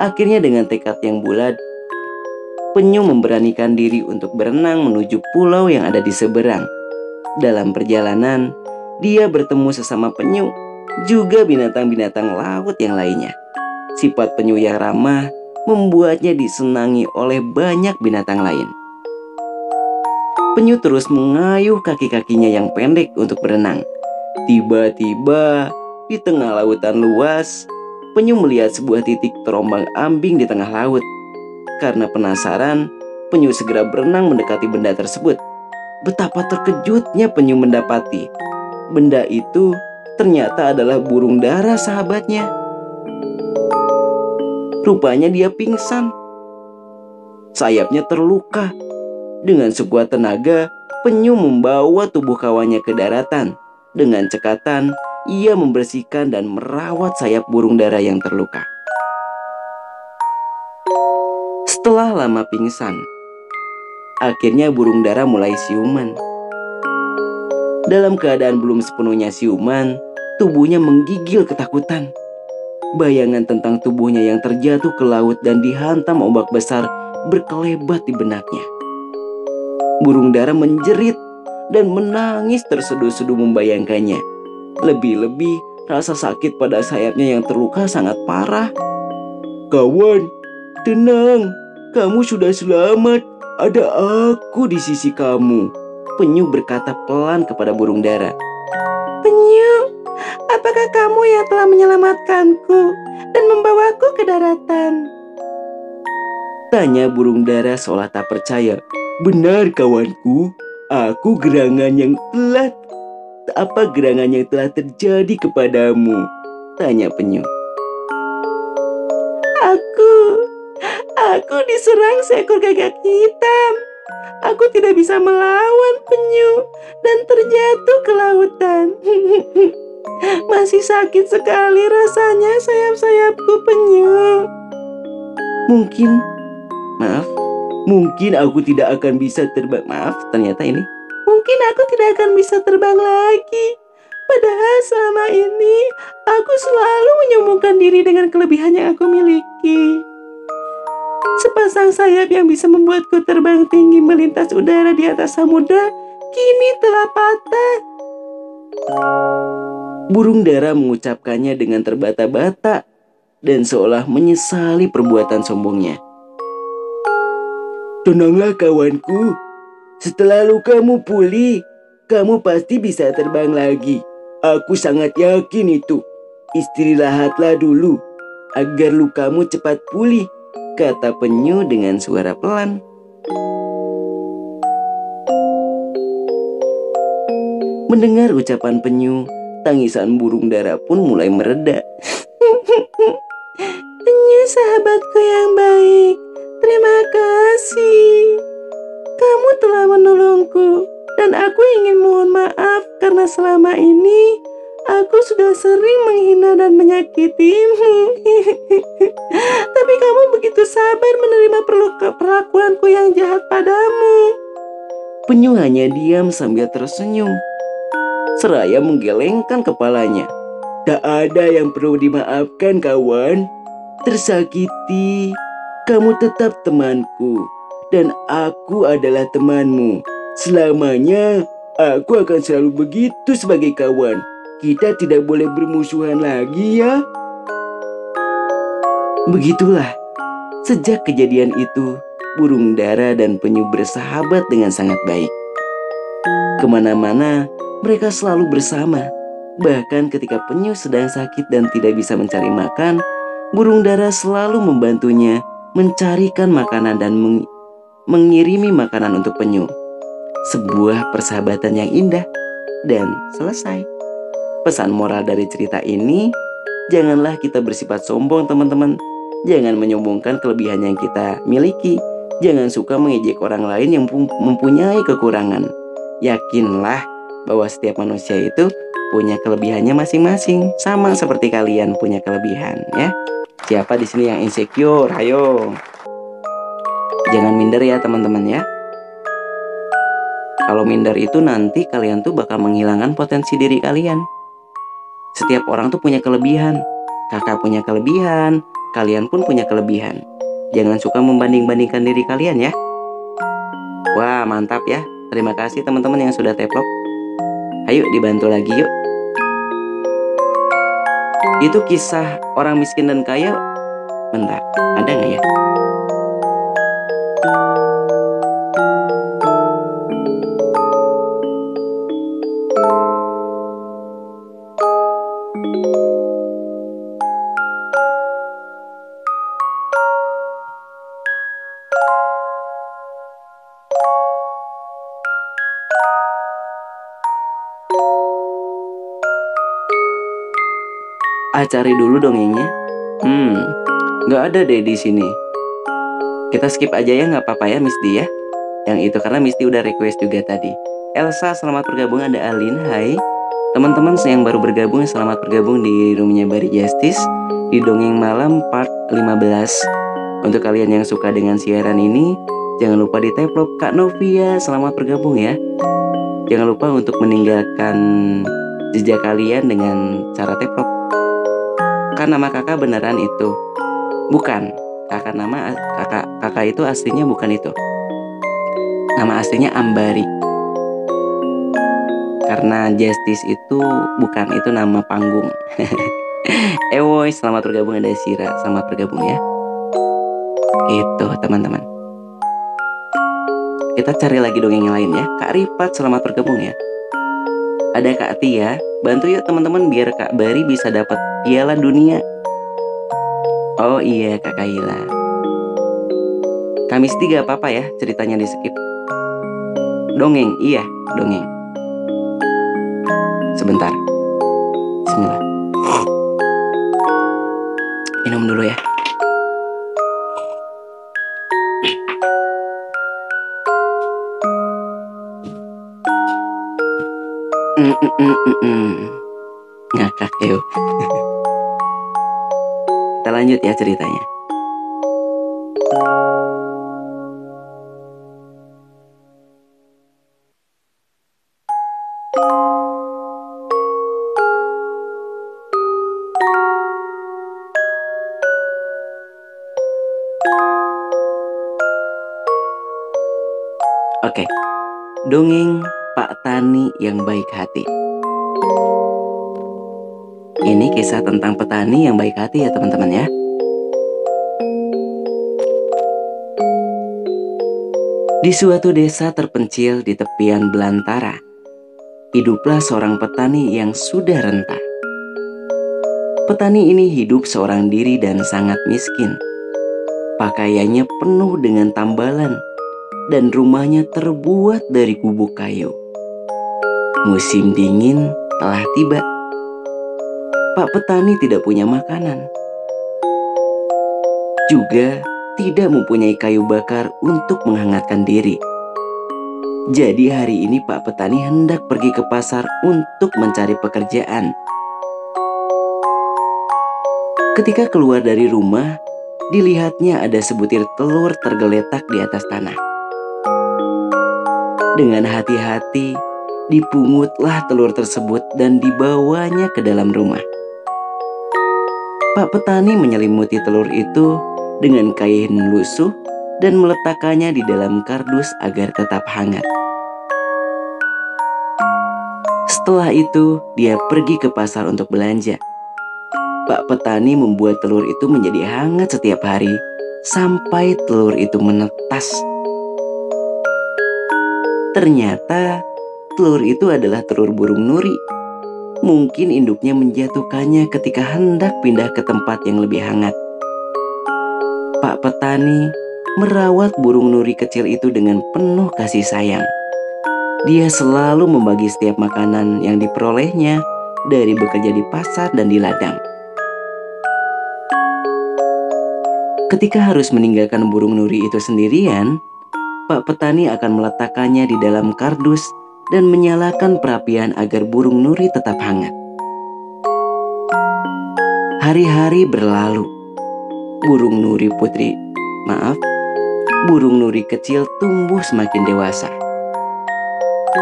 S1: Akhirnya dengan tekad yang bulat, penyu memberanikan diri untuk berenang menuju pulau yang ada di seberang. Dalam perjalanan, dia bertemu sesama penyu, juga binatang-binatang laut yang lainnya. Sifat penyu yang ramah membuatnya disenangi oleh banyak binatang lain. Penyu terus mengayuh kaki-kakinya yang pendek untuk berenang. Tiba-tiba, di tengah lautan luas, penyu melihat sebuah titik terombang ambing di tengah laut. Karena penasaran, penyu segera berenang mendekati benda tersebut. Betapa terkejutnya penyu mendapati benda itu ternyata adalah burung dara sahabatnya. Rupanya dia pingsan. Sayapnya terluka. Dengan sekuat tenaga, penyu membawa tubuh kawannya ke daratan. Dengan cekatan, ia membersihkan dan merawat sayap burung dara yang terluka. Setelah lama pingsan, akhirnya burung dara mulai siuman. Dalam keadaan belum sepenuhnya siuman, tubuhnya menggigil ketakutan. Bayangan tentang tubuhnya yang terjatuh ke laut dan dihantam ombak besar berkelebat di benaknya. Burung dara menjerit dan menangis terseduh-seduh membayangkannya. Lebih-lebih rasa sakit pada sayapnya yang terluka sangat parah.
S3: Kawan, tenang. Kamu sudah selamat. Ada aku di sisi kamu.
S1: Penyu berkata pelan kepada burung dara.
S4: Penyu, apakah kamu yang telah menyelamatkanku dan membawaku ke daratan?
S1: Tanya burung dara seolah tak percaya.
S3: Benar kawanku, aku gerangan yang telah apa gerangan yang telah terjadi kepadamu?
S1: Tanya penyu.
S4: Aku, aku diserang seekor gagak hitam. Aku tidak bisa melawan penyu dan terjatuh ke lautan. Masih sakit sekali rasanya sayap-sayapku penyu.
S1: Mungkin, maaf,
S3: Mungkin aku tidak akan bisa terbang.
S1: maaf, ternyata ini
S4: Mungkin aku tidak akan bisa terbang lagi. Padahal selama ini aku selalu menyembuhkan diri dengan kelebihan yang aku miliki. Sepasang sayap yang bisa membuatku terbang tinggi melintas udara di atas samudra kini telah patah.
S1: Burung dara mengucapkannya dengan terbata-bata dan seolah menyesali perbuatan sombongnya.
S3: Tenanglah kawanku. Setelah lukamu pulih, kamu pasti bisa terbang lagi. Aku sangat yakin itu. Istirahatlah dulu agar lukamu cepat pulih,
S1: Kata penyu dengan suara pelan. Mendengar ucapan penyu, tangisan burung dara pun mulai mereda.
S4: Penyu sahabatku yang baik, terima kasih. Kamu telah menolongku dan aku ingin mohon maaf karena selama ini aku sudah sering menghina dan menyakitimu. Tapi kamu begitu sabar menerima perlakuanku yang jahat padamu.
S1: Penyu hanya diam sambil tersenyum. Seraya menggelengkan kepalanya.
S3: tak ada yang perlu dimaafkan kawan. Tersakiti, kamu tetap temanku dan aku adalah temanmu. Selamanya aku akan selalu begitu sebagai kawan. Kita tidak boleh bermusuhan lagi ya.
S1: Begitulah, sejak kejadian itu, burung dara dan penyu bersahabat dengan sangat baik. Ke mana-mana, mereka selalu bersama. Bahkan ketika penyu sedang sakit dan tidak bisa mencari makan, burung dara selalu membantunya mencarikan makanan dan meng- mengirimi makanan untuk penyu. Sebuah persahabatan yang indah dan selesai. Pesan moral dari cerita ini, janganlah kita bersifat sombong teman-teman. Jangan menyombongkan kelebihan yang kita miliki. Jangan suka mengejek orang lain yang mempunyai kekurangan. Yakinlah bahwa setiap manusia itu punya kelebihannya masing-masing, sama seperti kalian punya kelebihan ya. Siapa di sini yang insecure? Ayo. Jangan minder ya teman-teman ya. Kalau minder itu nanti kalian tuh bakal menghilangkan potensi diri kalian. Setiap orang tuh punya kelebihan. Kakak punya kelebihan, kalian pun punya kelebihan. Jangan suka membanding-bandingkan diri kalian ya. Wah, mantap ya. Terima kasih teman-teman yang sudah teplok. Ayo dibantu lagi yuk. Itu kisah orang miskin dan kaya. Bentar, ada nggak ya? Ah, cari dulu dongengnya. Hmm, nggak ada deh di sini. Kita skip aja ya, nggak apa-apa ya, Miss Di ya. Yang itu karena Miss Di udah request juga tadi. Elsa, selamat bergabung. Ada Alin, hai. Teman-teman yang baru bergabung, selamat bergabung di roomnya Bari Justice di Dongeng Malam part 15. Untuk kalian yang suka dengan siaran ini, jangan lupa di teplok Kak Novia, selamat bergabung ya. Jangan lupa untuk meninggalkan jejak kalian dengan cara teplok kan nama kakak beneran itu. Bukan. Kakak nama kakak kakak itu aslinya bukan itu. Nama aslinya Ambari. Karena Justice itu bukan itu nama panggung. Ewoy selamat bergabung ada Sira. Selamat bergabung ya. Itu teman-teman. Kita cari lagi dongeng yang lain ya. Kak Rifat selamat bergabung ya. Ada Kak Tia bantu yuk teman-teman biar Kak Bari bisa dapat piala dunia. Oh iya Kak Kaila. Kamis tiga apa-apa ya ceritanya di skip. Dongeng, iya dongeng. Sebentar. Bismillah. Minum dulu ya. Ngakak yuk. Kita lanjut ya ceritanya. Oke, dongeng Pak Tani yang baik hati. Ini kisah tentang petani yang baik hati ya teman-teman ya. Di suatu desa terpencil di tepian belantara, hiduplah seorang petani yang sudah renta. Petani ini hidup seorang diri dan sangat miskin. Pakaiannya penuh dengan tambalan dan rumahnya terbuat dari gubuk kayu. Musim dingin telah tiba. Pak petani tidak punya makanan. Juga tidak mempunyai kayu bakar untuk menghangatkan diri. Jadi hari ini Pak petani hendak pergi ke pasar untuk mencari pekerjaan. Ketika keluar dari rumah, dilihatnya ada sebutir telur tergeletak di atas tanah. Dengan hati-hati, dipungutlah telur tersebut dan dibawanya ke dalam rumah. Pak petani menyelimuti telur itu dengan kain lusuh dan meletakkannya di dalam kardus agar tetap hangat. Setelah itu, dia pergi ke pasar untuk belanja. Pak petani membuat telur itu menjadi hangat setiap hari sampai telur itu menetas. Ternyata telur itu adalah telur burung nuri. Mungkin induknya menjatuhkannya ketika hendak pindah ke tempat yang lebih hangat. Pak petani merawat burung nuri kecil itu dengan penuh kasih sayang. Dia selalu membagi setiap makanan yang diperolehnya dari bekerja di pasar dan di ladang. Ketika harus meninggalkan burung nuri itu sendirian, Pak petani akan meletakkannya di dalam kardus dan menyalakan perapian agar burung nuri tetap hangat. Hari-hari berlalu. Burung nuri putri, maaf, burung nuri kecil tumbuh semakin dewasa.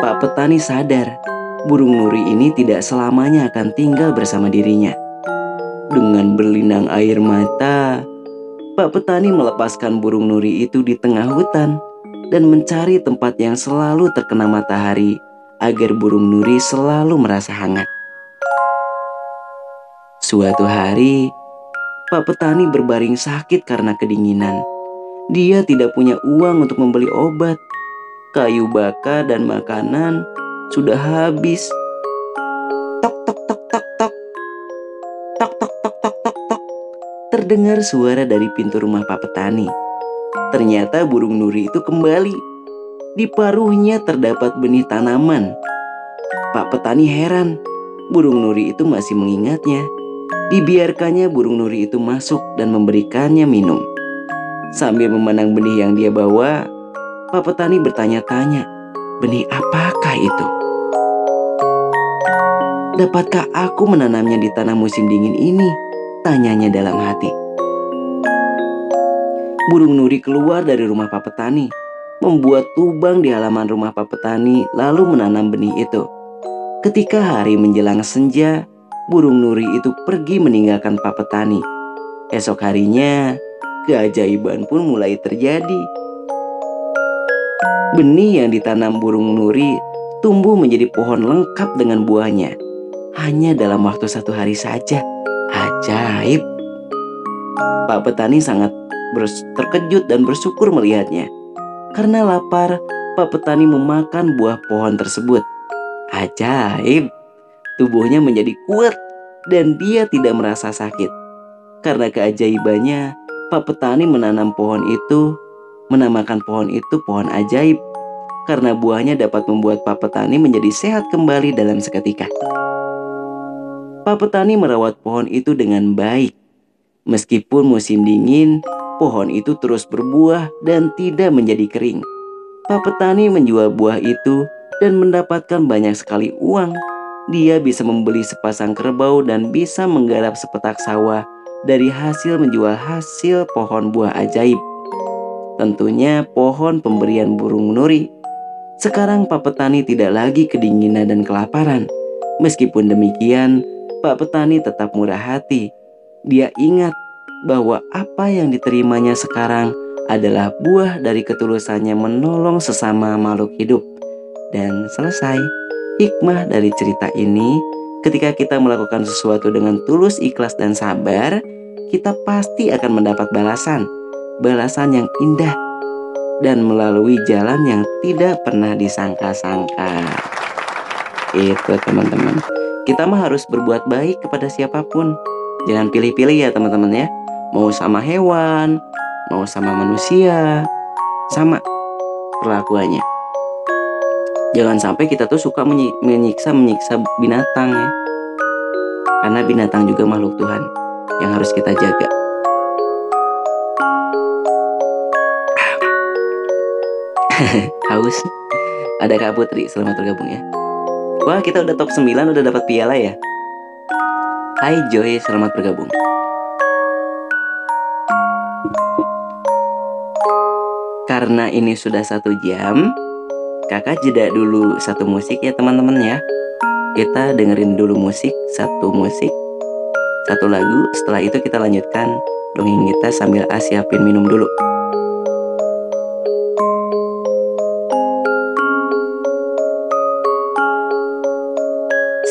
S1: Pak petani sadar burung nuri ini tidak selamanya akan tinggal bersama dirinya. Dengan berlinang air mata, Pak Petani melepaskan burung nuri itu di tengah hutan dan mencari tempat yang selalu terkena matahari agar burung nuri selalu merasa hangat. Suatu hari, Pak Petani berbaring sakit karena kedinginan. Dia tidak punya uang untuk membeli obat. Kayu bakar dan makanan sudah habis. Tok tok tok tok tok. Tok tok tok tok tok tok. Terdengar suara dari pintu rumah Pak Petani. Ternyata burung nuri itu kembali. Di paruhnya terdapat benih tanaman. Pak Petani heran, burung nuri itu masih mengingatnya. Dibiarkannya burung nuri itu masuk dan memberikannya minum. Sambil memandang benih yang dia bawa, Pak Petani bertanya-tanya, benih apakah itu? Dapatkah aku menanamnya di tanah musim dingin ini? Tanyanya dalam hati. Burung nuri keluar dari rumah Pak Petani, membuat lubang di halaman rumah Pak Petani, lalu menanam benih itu. Ketika hari menjelang senja, burung nuri itu pergi meninggalkan Pak Petani. Esok harinya, keajaiban pun mulai terjadi. Benih yang ditanam burung nuri tumbuh menjadi pohon lengkap dengan buahnya. Hanya dalam waktu satu hari saja. Ajaib. Pak Petani sangat terkejut dan bersyukur melihatnya. Karena lapar, Pak Petani memakan buah pohon tersebut. Ajaib tubuhnya menjadi kuat dan dia tidak merasa sakit. Karena keajaibannya, Pak Petani menanam pohon itu, menamakan pohon itu pohon ajaib. Karena buahnya dapat membuat Pak Petani menjadi sehat kembali dalam seketika. Pak Petani merawat pohon itu dengan baik. Meskipun musim dingin, pohon itu terus berbuah dan tidak menjadi kering. Pak Petani menjual buah itu dan mendapatkan banyak sekali uang dia bisa membeli sepasang kerbau dan bisa menggarap sepetak sawah dari hasil menjual hasil pohon buah ajaib. Tentunya pohon pemberian burung nuri. Sekarang Pak Petani tidak lagi kedinginan dan kelaparan. Meskipun demikian, Pak Petani tetap murah hati. Dia ingat bahwa apa yang diterimanya sekarang adalah buah dari ketulusannya menolong sesama makhluk hidup. Dan selesai. Hikmah dari cerita ini, ketika kita melakukan sesuatu dengan tulus, ikhlas, dan sabar, kita pasti akan mendapat balasan, balasan yang indah, dan melalui jalan yang tidak pernah disangka-sangka. Itu teman-teman. Kita mah harus berbuat baik kepada siapa pun. Jangan pilih-pilih ya teman-teman ya. Mau sama hewan, mau sama manusia, sama perlakuannya. Jangan sampai kita tuh suka menyiksa menyiksa binatang ya. Karena binatang juga makhluk Tuhan yang harus kita jaga. Haus. Ada Kak Putri selamat bergabung ya. Wah kita udah top 9 udah dapat piala ya. Hai Joy selamat bergabung Karena ini sudah satu jam kakak jeda dulu satu musik ya teman-teman ya. Kita dengerin dulu musik satu musik satu lagu. Setelah itu kita lanjutkan dongeng kita sambil asiapin minum dulu.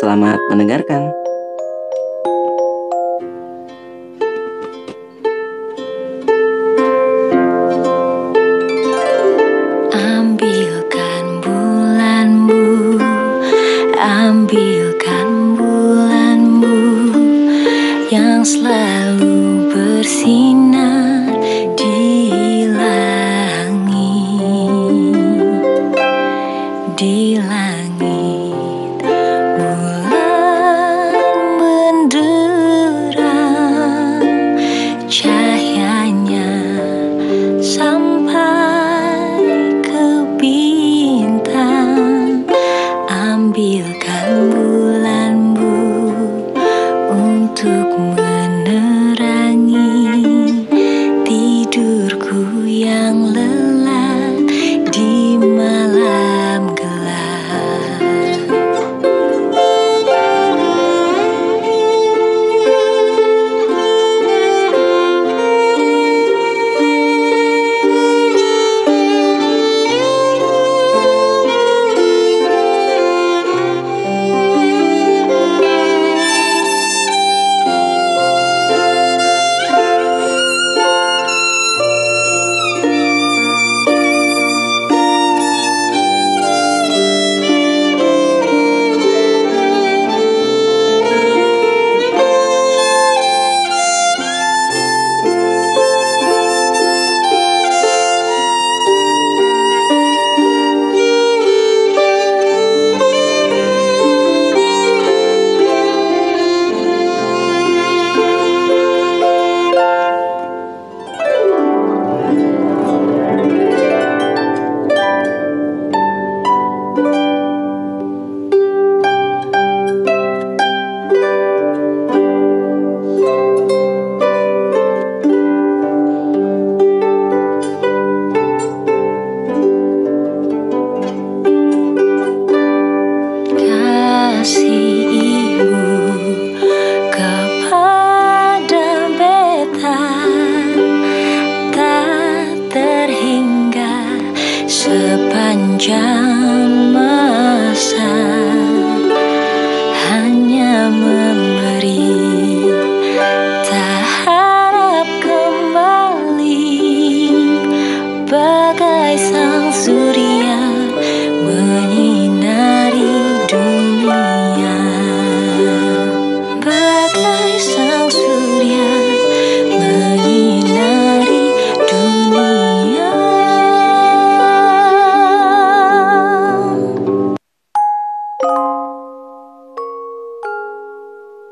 S1: Selamat mendengarkan.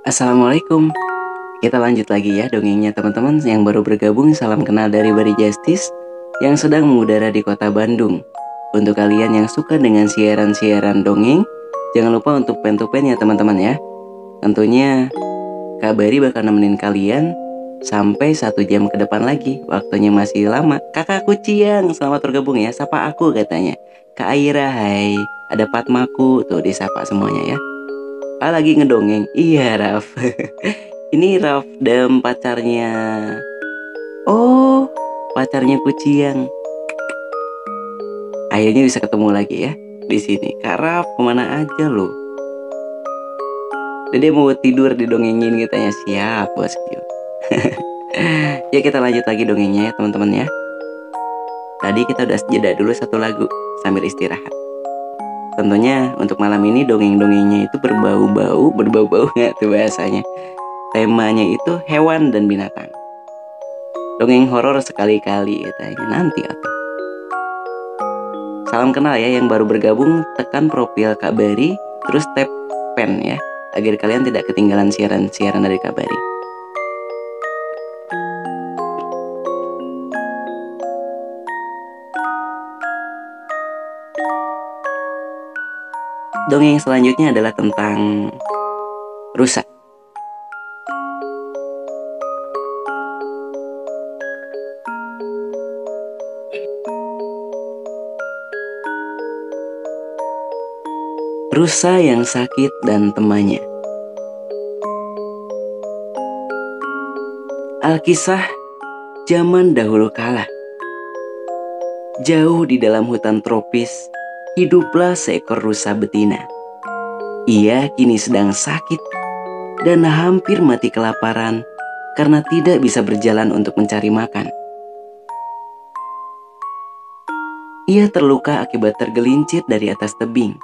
S1: Assalamualaikum. Kita lanjut lagi ya dongengnya teman-teman yang baru bergabung. Salam kenal dari Bari Justice yang sedang mengudara di kota Bandung. Untuk kalian yang suka dengan siaran-siaran dongeng, jangan lupa untuk pen-to-pen ya teman-teman ya. Tentunya Kak Bari bakal nemenin kalian sampai satu jam ke depan lagi. Waktunya masih lama. Kakakku Ciang, selamat bergabung ya. Sapa aku katanya. Kak Aira, hai. Ada Patmaku, tuh disapa semuanya ya. Ah lagi ngedongeng. Iya Raf. Ini Raf dan pacarnya. Oh pacarnya Kuciang Akhirnya bisa ketemu lagi ya di sini. Kak Raf ke mana aja lo? Dede mau tidur didongengin katanya. Siap bosku Ya kita lanjut lagi dongengnya ya teman-teman ya. Tadi kita udah jeda dulu satu lagu Sambil istirahat Tentunya untuk malam ini dongeng-dongengnya itu berbau-bau, berbau-bau nggak tuh bahasanya. Temanya itu hewan dan binatang. Dongeng horor sekali-kali katanya nanti atau. Salam kenal ya yang baru bergabung, tekan profil Kak Bari, terus tap pen ya, agar kalian tidak ketinggalan siaran-siaran dari Kak Dongeng selanjutnya adalah tentang rusa. Rusa yang sakit dan temannya. Alkisah zaman dahulu kala. Jauh di dalam hutan tropis, hiduplah seekor rusa betina. Ia kini sedang sakit dan hampir mati kelaparan karena tidak bisa berjalan untuk mencari makan. Ia terluka akibat tergelincir dari atas tebing.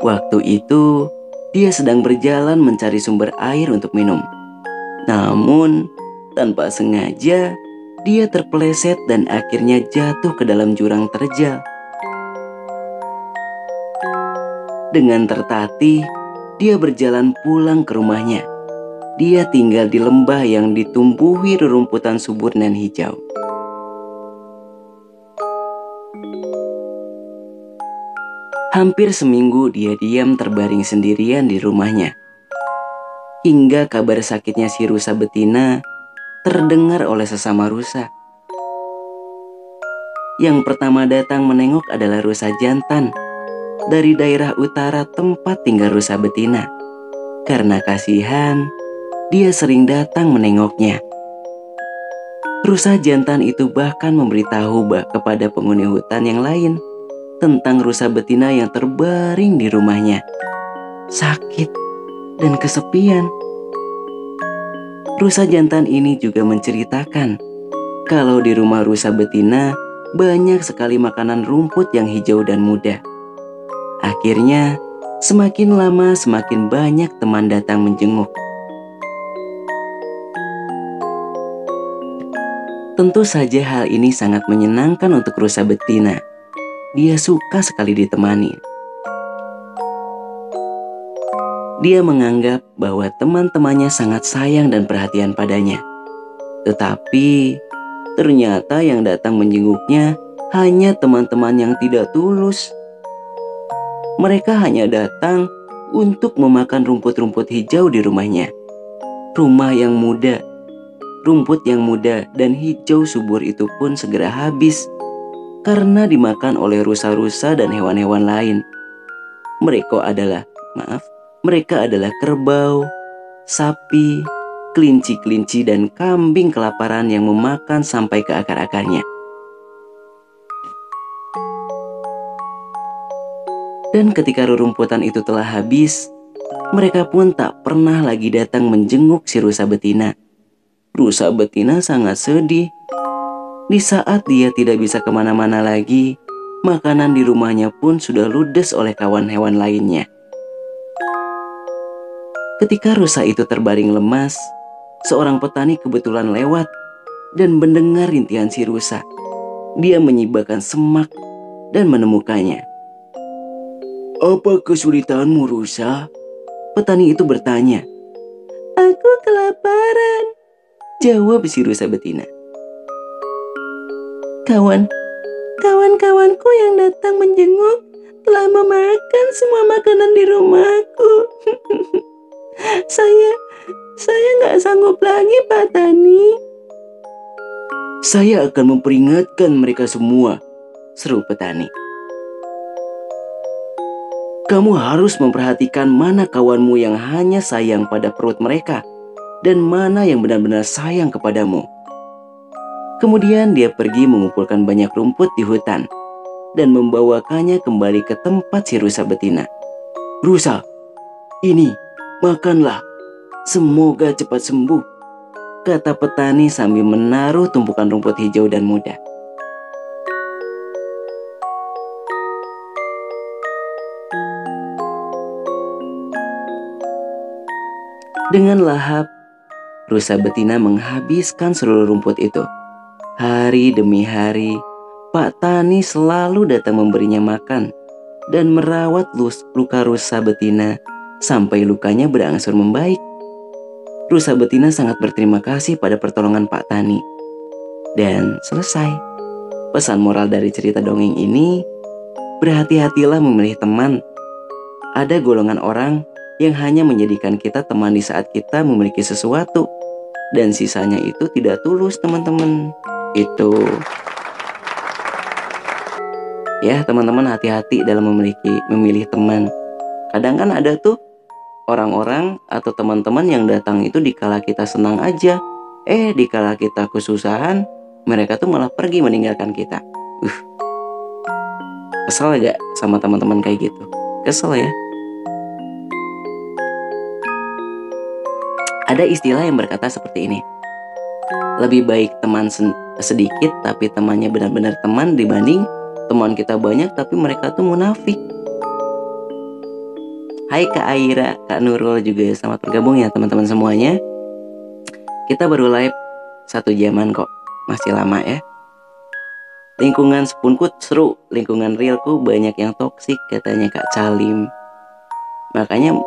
S1: Waktu itu, dia sedang berjalan mencari sumber air untuk minum. Namun, tanpa sengaja, dia terpeleset dan akhirnya jatuh ke dalam jurang terjal. Dengan tertatih, dia berjalan pulang ke rumahnya. Dia tinggal di lembah yang ditumbuhi rerumputan subur dan hijau. Hampir seminggu dia diam terbaring sendirian di rumahnya. Hingga kabar sakitnya si rusa betina terdengar oleh sesama rusa. Yang pertama datang menengok adalah rusa jantan dari daerah utara tempat tinggal rusa betina. Karena kasihan, dia sering datang menengoknya. Rusa jantan itu bahkan memberitahu bah kepada penghuni hutan yang lain tentang rusa betina yang terbaring di rumahnya. Sakit dan kesepian. Rusa jantan ini juga menceritakan kalau di rumah rusa betina banyak sekali makanan rumput yang hijau dan muda. Akhirnya, semakin lama semakin banyak teman datang menjenguk. Tentu saja hal ini sangat menyenangkan untuk rusa betina. Dia suka sekali ditemani. Dia menganggap bahwa teman-temannya sangat sayang dan perhatian padanya. Tetapi ternyata yang datang menjenguknya hanya teman-teman yang tidak tulus. Mereka hanya datang untuk memakan rumput-rumput hijau di rumahnya. Rumah yang muda, rumput yang muda dan hijau subur itu pun segera habis karena dimakan oleh rusa-rusa dan hewan-hewan lain. Mereka adalah, maaf, mereka adalah kerbau, sapi, kelinci-kelinci dan kambing kelaparan yang memakan sampai ke akar-akarnya. Dan ketika rerumputan itu telah habis, mereka pun tak pernah lagi datang menjenguk si rusa betina. Rusa betina sangat sedih. Di saat dia tidak bisa ke mana-mana lagi, makanan di rumahnya pun sudah ludes oleh kawan hewan lainnya. Ketika rusa itu terbaring lemas, seorang petani kebetulan lewat dan mendengar rintihan si rusa. Dia menyibakkan semak dan menemukannya.
S3: Apa kesulitanmu, Rusa?
S1: Petani itu bertanya.
S4: Aku kelaparan.
S1: Jawab si rusa betina.
S4: Kawan, kawan-kawanku yang datang menjenguk telah memakan semua makanan di rumahku. saya, saya nggak sanggup lagi, Pak Tani.
S3: Saya akan memperingatkan mereka semua,
S1: Seru petani.
S3: Kamu harus memperhatikan mana kawanmu yang hanya sayang pada perut mereka dan mana yang benar-benar sayang kepadamu.
S1: Kemudian dia pergi mengumpulkan banyak rumput di hutan dan membawakannya kembali ke tempat si rusa betina.
S3: Rusa, ini makanlah. Semoga cepat sembuh.
S1: Kata petani sambil menaruh tumpukan rumput hijau dan muda. Dengan lahap, rusa betina menghabiskan seluruh rumput itu. Hari demi hari, Pak Tani selalu datang memberinya makan dan merawat luka rusa betina sampai lukanya berangsur membaik. Rusa betina sangat berterima kasih pada pertolongan Pak Tani. Dan selesai. Pesan moral dari cerita dongeng ini, berhati-hatilah memilih teman. Ada golongan orang yang hanya menjadikan kita teman di saat kita memiliki sesuatu. Dan sisanya itu tidak tulus teman-teman. Itu. Ya teman-teman hati-hati dalam memiliki memilih teman. Kadang kan ada tuh orang-orang atau teman-teman yang datang itu dikala kita senang aja. Eh dikala kita kesusahan mereka tuh malah pergi meninggalkan kita. Uh. Kesel gak sama teman-teman kayak gitu? Kesel ya Ada istilah yang berkata seperti ini. Lebih baik teman sedikit tapi temannya benar-benar teman dibanding teman kita banyak tapi mereka tuh munafik. Hai Kak Aira, Kak Nurul juga selamat bergabung ya teman-teman semuanya. Kita baru live satu jaman kok, masih lama ya. Lingkungan sepunku seru, lingkungan realku banyak yang toksik katanya Kak Calim. Makanya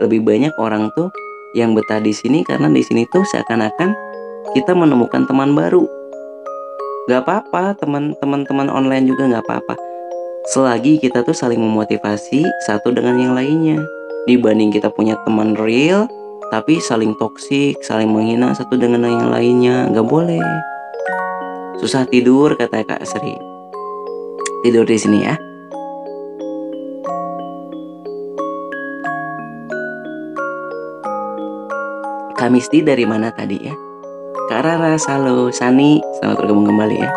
S1: lebih banyak orang tuh yang betah di sini karena di sini tuh seakan-akan kita menemukan teman baru. Gak apa-apa, teman-teman teman online juga gak apa-apa. Selagi kita tuh saling memotivasi satu dengan yang lainnya. Dibanding kita punya teman real, tapi saling toksik, saling menghina satu dengan yang lainnya, gak boleh. Susah tidur kata Kak Sri. Tidur di sini ya. Kamisti dari mana tadi ya? Kak Rara, Salo, Sani, selamat bergabung kembali ya.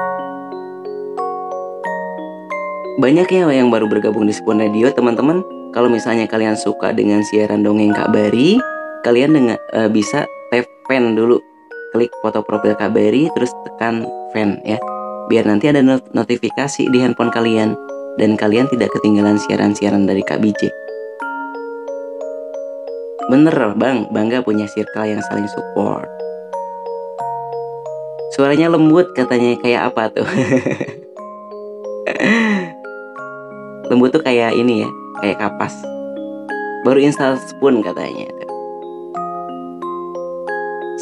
S1: Banyak ya yang baru bergabung di Spon Radio, teman-teman. Kalau misalnya kalian suka dengan siaran dongeng Kak Bari, kalian dengan uh, bisa tap fan dulu. Klik foto profil Kak Bari, terus tekan fan ya. Biar nanti ada not notifikasi di handphone kalian dan kalian tidak ketinggalan siaran-siaran dari Kak BJ. Bener bang, bangga punya circle yang saling support. Suaranya lembut katanya kayak apa tuh? lembut tuh kayak ini ya, kayak kapas. Baru install spoon katanya.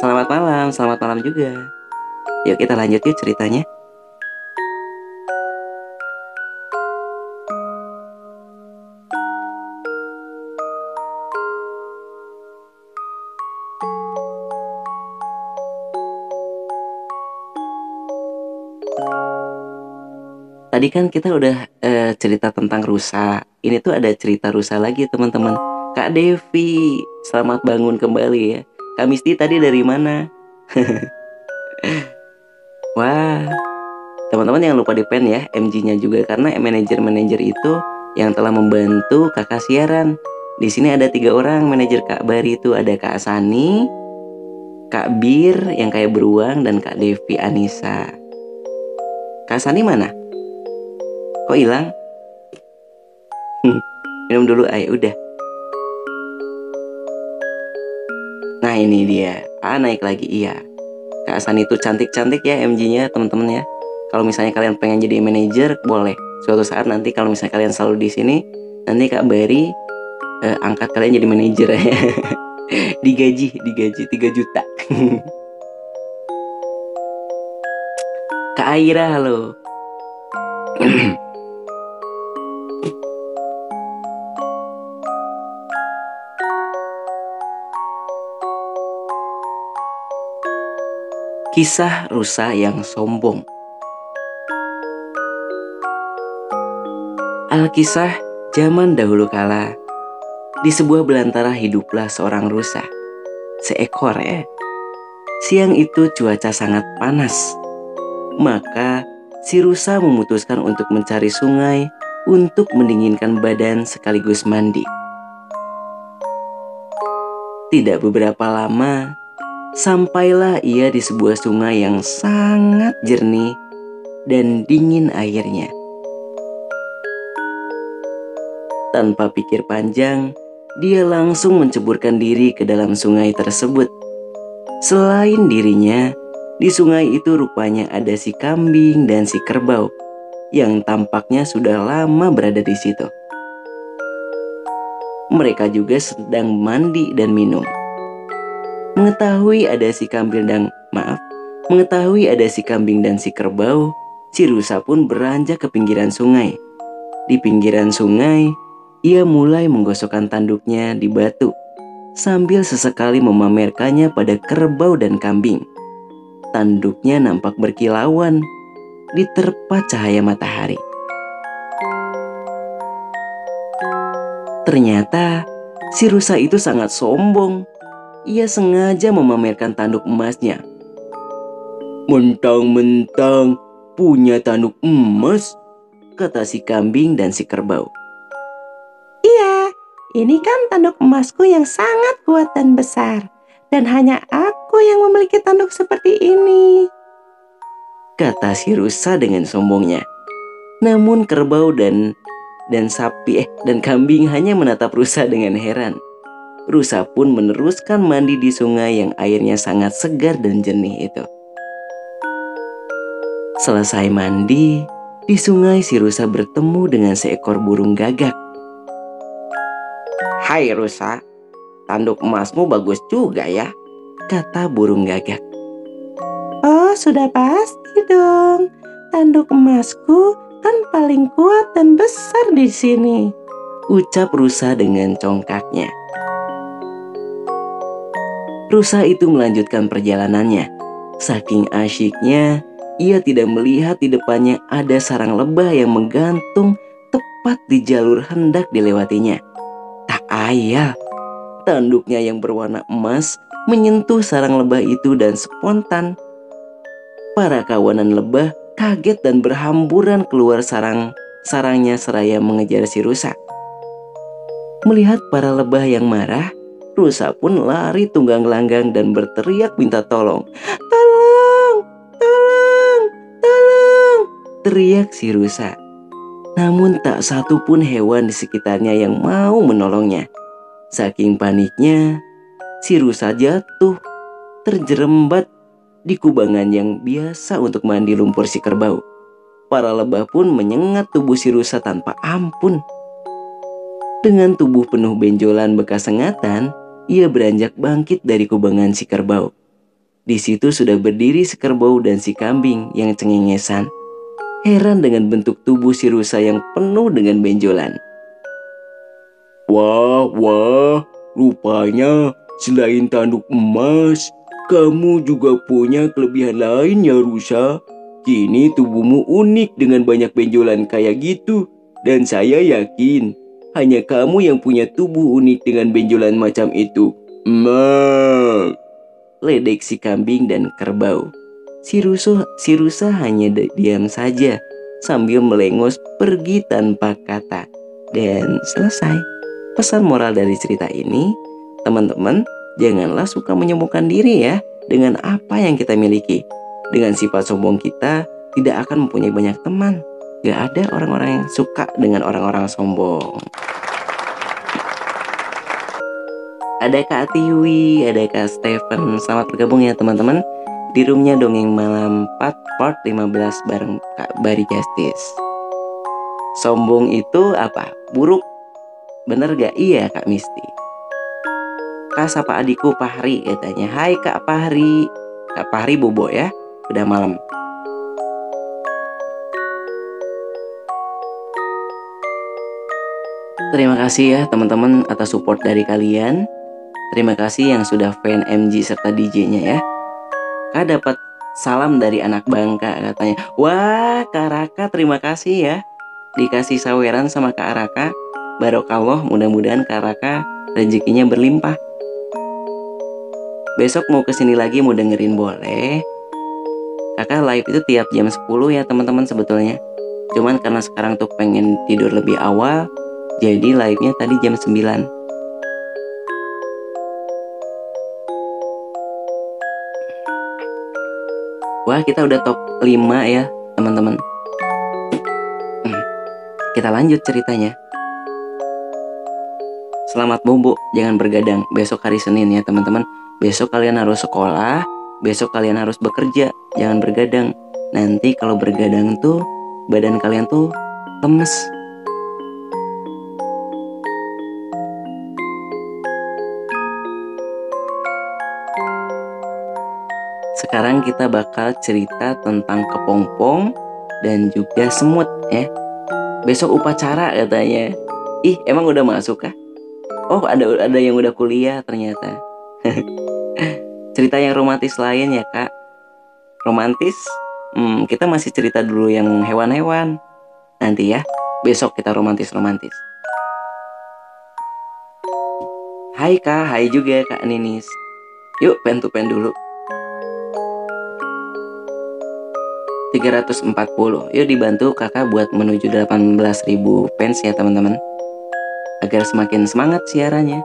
S1: Selamat malam, selamat malam juga. Yuk kita lanjut yuk ceritanya. Tadi kan kita udah uh, cerita tentang rusa. Ini tuh ada cerita rusa lagi teman-teman. Kak Devi, selamat bangun kembali ya. Kak Misti tadi dari mana? Wah, teman-teman jangan lupa di pen ya MG-nya juga karena manajer-manajer itu yang telah membantu kakak siaran. Di sini ada tiga orang manajer Kak Bari itu ada Kak Sani, Kak Bir yang kayak beruang dan Kak Devi Anissa. Kak Sani mana? Kok hilang? Minum dulu ayo udah. Nah ini dia. Ah naik lagi iya. Kak Sani itu cantik-cantik ya MG-nya teman-teman ya. Kalau misalnya kalian pengen jadi manajer boleh. Suatu saat nanti kalau misalnya kalian selalu di sini, nanti Kak Bari eh, angkat kalian jadi manajer ya. digaji, digaji 3 juta. Kak Aira halo. Kisah rusa yang sombong. Alkisah zaman dahulu kala di sebuah belantara hiduplah seorang rusa. Seekor ya. Siang itu cuaca sangat panas. Maka si rusa memutuskan untuk mencari sungai untuk mendinginkan badan sekaligus mandi. Tidak beberapa lama, sampailah ia di sebuah sungai yang sangat jernih dan dingin airnya. Tanpa pikir panjang, dia langsung menceburkan diri ke dalam sungai tersebut. Selain dirinya, di sungai itu rupanya ada si kambing dan si kerbau yang tampaknya sudah lama berada di situ. Mereka juga sedang mandi dan minum. Mengetahui ada si kambing dan maaf, mengetahui ada si kambing dan si kerbau, si rusa pun beranjak ke pinggiran sungai. Di pinggiran sungai, ia mulai menggosokkan tanduknya di batu sambil sesekali memamerkannya pada kerbau dan kambing. Tanduknya nampak berkilauan diterpa cahaya matahari. Ternyata si rusa itu sangat sombong. Ia sengaja memamerkan tanduk emasnya.
S3: Mentang-mentang punya tanduk emas,
S1: Kata si kambing dan si kerbau.
S4: Iya, ini kan tanduk emasku yang sangat kuat dan besar. Dan hanya aku yang memiliki tanduk seperti ini.
S1: Kata si rusa dengan sombongnya. Namun kerbau dan dan sapi eh dan kambing hanya menatap rusa dengan heran. Rusa pun meneruskan mandi di sungai yang airnya sangat segar dan jernih itu. Selesai mandi, di sungai si rusa bertemu dengan seekor burung gagak. Hai rusa, tanduk emasmu bagus juga ya, kata burung gagak.
S4: Oh, sudah pasti dong. Tanduk emasku kan paling kuat dan besar di sini.
S1: Ucap rusa dengan congkaknya. Rusa itu melanjutkan perjalanannya. Saking asyiknya, ia tidak melihat di depannya ada sarang lebah yang menggantung tepat di jalur hendak dilewatinya. Tak ayal, tanduknya yang berwarna emas menyentuh sarang lebah itu dan spontan. Para kawanan lebah kaget dan berhamburan keluar sarang sarangnya seraya mengejar si rusa. Melihat para lebah yang marah, rusa pun lari tunggang langgang dan berteriak minta tolong. Tolong, tolong, tolong, teriak si rusa. Namun tak satu pun hewan di sekitarnya yang mau menolongnya. Saking paniknya, si rusa jatuh, terjerembat di kubangan yang biasa untuk mandi lumpur si kerbau. Para lebah pun menyengat tubuh si rusa tanpa ampun. Dengan tubuh penuh benjolan bekas sengatan, ia beranjak bangkit dari kubangan si kerbau. Di situ sudah berdiri si kerbau dan si kambing yang cengengesan. Heran dengan bentuk tubuh si rusa yang penuh dengan benjolan.
S3: Wah, wah, rupanya selain tanduk emas, kamu juga punya kelebihan lain ya rusa. Kini tubuhmu unik dengan banyak benjolan kayak gitu. Dan saya yakin hanya kamu yang punya tubuh unik dengan benjolan macam itu. Ma.
S1: Ledek si kambing dan kerbau. Si rusa, si rusa hanya diam saja sambil melengos pergi tanpa kata. Dan selesai. Pesan moral dari cerita ini, teman-teman, janganlah suka menyembuhkan diri ya dengan apa yang kita miliki. Dengan sifat sombong kita, tidak akan mempunyai banyak teman. Gak ada orang-orang yang suka dengan orang-orang sombong. Ada Kak Tiwi, ada Kak Stephen. Selamat bergabung ya teman-teman. Di roomnya Dongeng Malam 4 part 15 bareng Kak Bari Justice. Sombong itu apa? Buruk. Bener gak? Iya Kak Misti. Kak sapa adikku Pahri katanya. Hai Kak Pahri. Kak Pahri bobo ya. Udah malam. Terima kasih ya teman-teman atas support dari kalian. Terima kasih yang sudah fan MG serta DJ-nya ya. Kak dapat salam dari anak bangka katanya. Wah, Kak Raka terima kasih ya. Dikasih saweran sama Kak Raka. Barokallah mudah-mudahan Kak Raka rezekinya berlimpah. Besok mau ke sini lagi mau dengerin boleh. Kakak live itu tiap jam 10 ya teman-teman sebetulnya. Cuman karena sekarang tuh pengen tidur lebih awal, jadi live-nya tadi jam 9. Wah, kita udah top 5 ya, teman-teman. Hmm, Kita lanjut ceritanya. Selamat bobo, jangan bergadang. Besok hari Senin ya, teman-teman. Besok kalian harus sekolah, besok kalian harus bekerja, jangan bergadang. Nanti kalau bergadang tuh badan kalian tuh lemes. Sekarang kita bakal cerita tentang kepompong dan juga semut ya. Besok upacara katanya. Ih, emang udah masuk kah? Oh, ada ada yang udah kuliah ternyata. cerita yang romantis lain ya, Kak. Romantis? Hmm, kita masih cerita dulu yang hewan-hewan. Nanti ya, besok kita romantis-romantis. Hai Kak, hai juga Kak Ninis. Yuk, pen to pen dulu. 340. Yuk dibantu kakak buat menuju 18.000 fans ya teman-teman. Agar semakin semangat siarannya.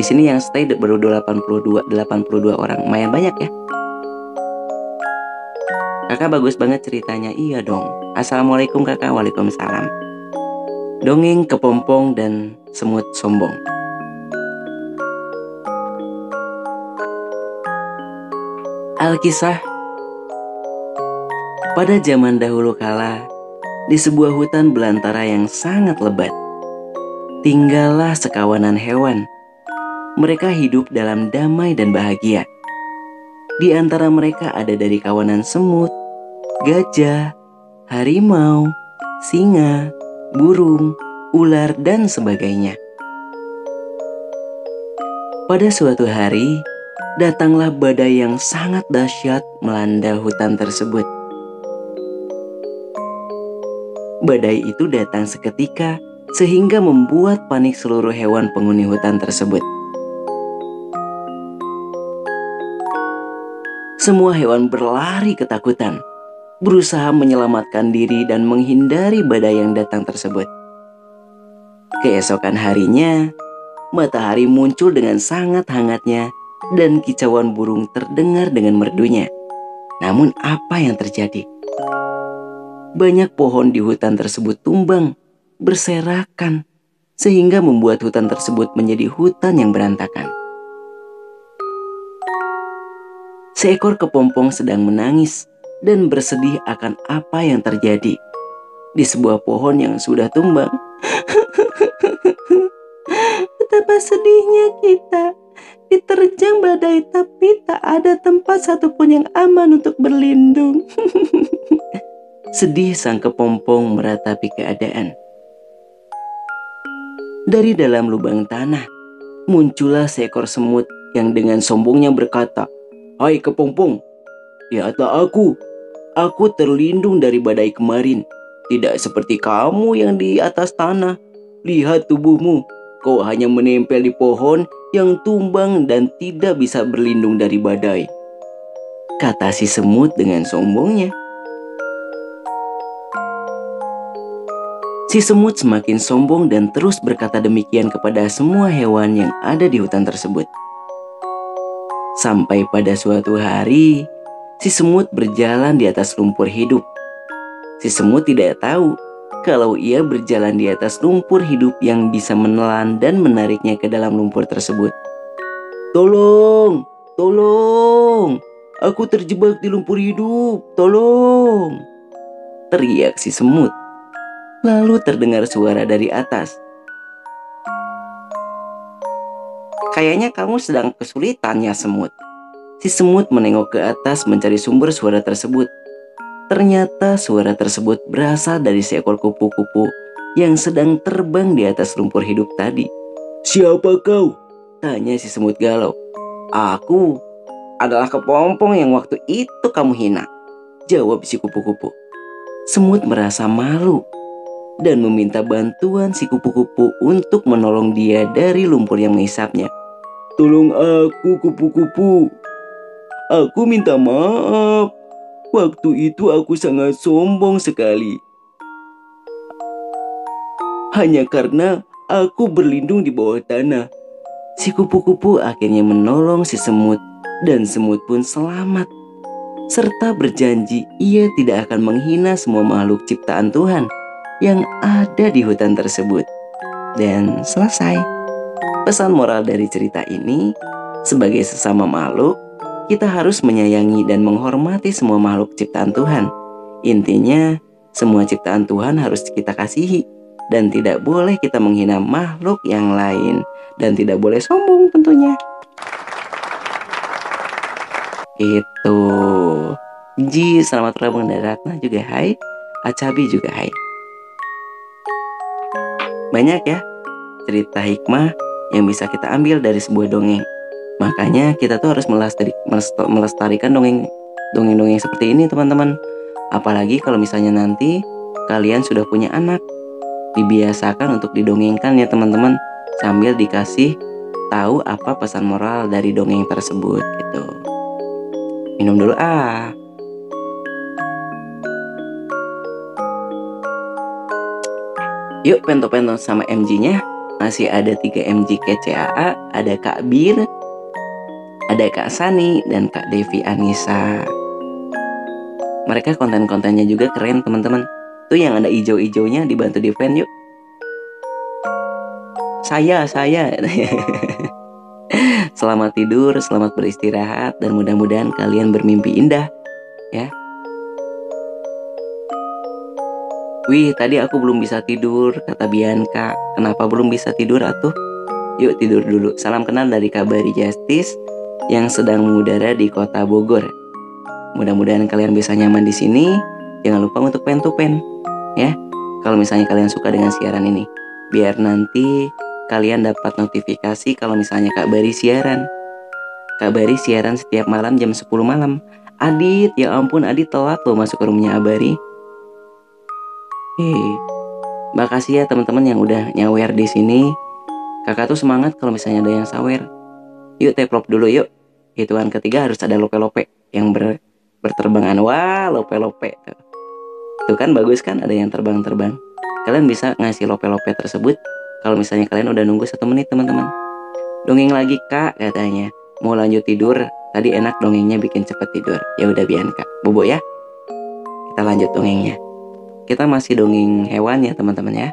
S1: Di sini yang stay baru 82 82 orang, lumayan banyak ya. Kakak bagus banget ceritanya. Iya dong. Assalamualaikum kakak. Waalaikumsalam. Dongeng kepompong dan semut sombong. Alkisah Pada zaman dahulu kala, di sebuah hutan belantara yang sangat lebat, tinggallah sekawanan hewan. Mereka hidup dalam damai dan bahagia. Di antara mereka ada dari kawanan semut, gajah, harimau, singa, burung, ular, dan sebagainya. Pada suatu hari, datanglah badai yang sangat dahsyat melanda hutan tersebut. Badai itu datang seketika sehingga membuat panik seluruh hewan penghuni hutan tersebut. Semua hewan berlari ketakutan, berusaha menyelamatkan diri dan menghindari badai yang datang tersebut. Keesokan harinya, matahari muncul dengan sangat hangatnya dan kicauan burung terdengar dengan merdunya. Namun apa yang terjadi? Banyak pohon di hutan tersebut tumbang, berserakan, sehingga membuat hutan tersebut menjadi hutan yang berantakan. Seekor kepompong sedang menangis dan bersedih akan apa yang terjadi di sebuah pohon yang sudah tumbang.
S4: Betapa sedihnya kita diterjang badai tapi tak ada tempat satupun yang aman untuk berlindung.
S1: Sedih sang kepompong meratapi keadaan. Dari dalam lubang tanah, muncullah seekor semut yang dengan sombongnya berkata, Hai kepompong, ya tak aku, aku terlindung dari badai kemarin. Tidak seperti kamu yang di atas tanah. Lihat tubuhmu, kau hanya menempel di pohon yang tumbang dan tidak bisa berlindung dari badai. Kata si semut dengan sombongnya. Si semut semakin sombong dan terus berkata demikian kepada semua hewan yang ada di hutan tersebut. Sampai pada suatu hari, si semut berjalan di atas lumpur hidup. Si semut tidak tahu kalau ia berjalan di atas lumpur hidup yang bisa menelan dan menariknya ke dalam lumpur tersebut.
S3: Tolong, tolong. Aku terjebak di lumpur hidup. Tolong.
S1: Teriak si semut. Lalu terdengar suara dari atas. Kayaknya kamu sedang kesulitan ya semut. Si semut menengok ke atas mencari sumber suara tersebut. Ternyata suara tersebut berasal dari seekor kupu-kupu yang sedang terbang di atas lumpur hidup tadi.
S3: Siapa kau?
S1: Tanya si semut galau. Aku adalah kepompong yang waktu itu kamu hina. Jawab si kupu-kupu. Semut merasa malu dan meminta bantuan si kupu-kupu untuk menolong dia dari lumpur yang menghisapnya.
S3: Tolong aku kupu-kupu. Aku minta maaf. Waktu itu aku sangat sombong sekali. Hanya karena aku berlindung di bawah tanah.
S1: Si kupu-kupu akhirnya menolong si semut dan semut pun selamat. Serta berjanji ia tidak akan menghina semua makhluk ciptaan Tuhan yang ada di hutan tersebut. Dan selesai. Pesan moral dari cerita ini, sebagai sesama makhluk, kita harus menyayangi dan menghormati semua makhluk ciptaan Tuhan. Intinya, semua ciptaan Tuhan harus kita kasihi dan tidak boleh kita menghina makhluk yang lain dan tidak boleh sombong tentunya. Itu. Ji, selamat bergabung dari Ratna juga hai. Acabi juga hai. Banyak ya cerita hikmah yang bisa kita ambil dari sebuah dongeng. Makanya kita tuh harus melestari, melestarikan dongeng dongeng-dongeng seperti ini teman-teman. Apalagi kalau misalnya nanti kalian sudah punya anak. Dibiasakan untuk didongengkan ya teman-teman sambil dikasih tahu apa pesan moral dari dongeng tersebut gitu. Minum dulu ah. Yuk pento-pento sama MG-nya masih ada 3 MG KCAA, ada Kak Bir, ada Kak Sani, dan Kak Devi Anissa. Mereka konten-kontennya juga keren teman-teman. Tuh yang ada ijo-ijonya dibantu di fan yuk. Saya, saya. selamat tidur, selamat beristirahat, dan mudah-mudahan kalian bermimpi indah. Ya, Wih, tadi aku belum bisa tidur, kata Bianca. Kenapa belum bisa tidur atuh? Yuk tidur dulu. Salam kenal dari Kabari Justice yang sedang mengudara di kota Bogor. Mudah-mudahan kalian bisa nyaman di sini. Jangan lupa untuk pen to pen, ya. Kalau misalnya kalian suka dengan siaran ini, biar nanti kalian dapat notifikasi kalau misalnya Kak Bari siaran. Kak Bari siaran setiap malam jam 10 malam. Adit, ya ampun Adit telat loh masuk ke rumahnya Abari. Hei, makasih ya teman-teman yang udah nyawer di sini. Kakak tuh semangat kalau misalnya ada yang sawer. Yuk teplop dulu yuk. Hitungan ketiga harus ada lope-lope yang ber, berterbangan. Wah, lope-lope. Tuh kan bagus kan ada yang terbang-terbang. Kalian bisa ngasih lope-lope tersebut kalau misalnya kalian udah nunggu satu menit teman-teman. Dongeng lagi kak katanya. Mau lanjut tidur, tadi enak dongengnya bikin cepet tidur. Ya udah bian kak. Bobo ya. Kita lanjut dongengnya. Kita masih dongeng hewan ya teman-teman ya.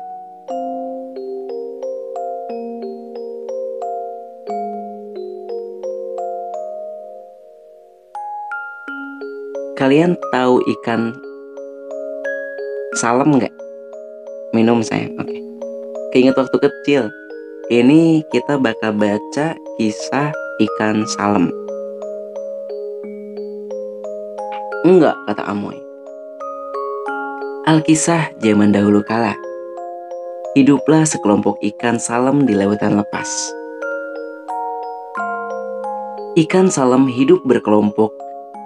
S1: Kalian tahu ikan salem nggak? Minum saya, oke. Okay. Keinget waktu kecil. Ini kita bakal baca kisah ikan salem. Enggak, kata Amoy. Alkisah zaman dahulu kala. Hiduplah sekelompok ikan salem di lautan lepas. Ikan salem hidup berkelompok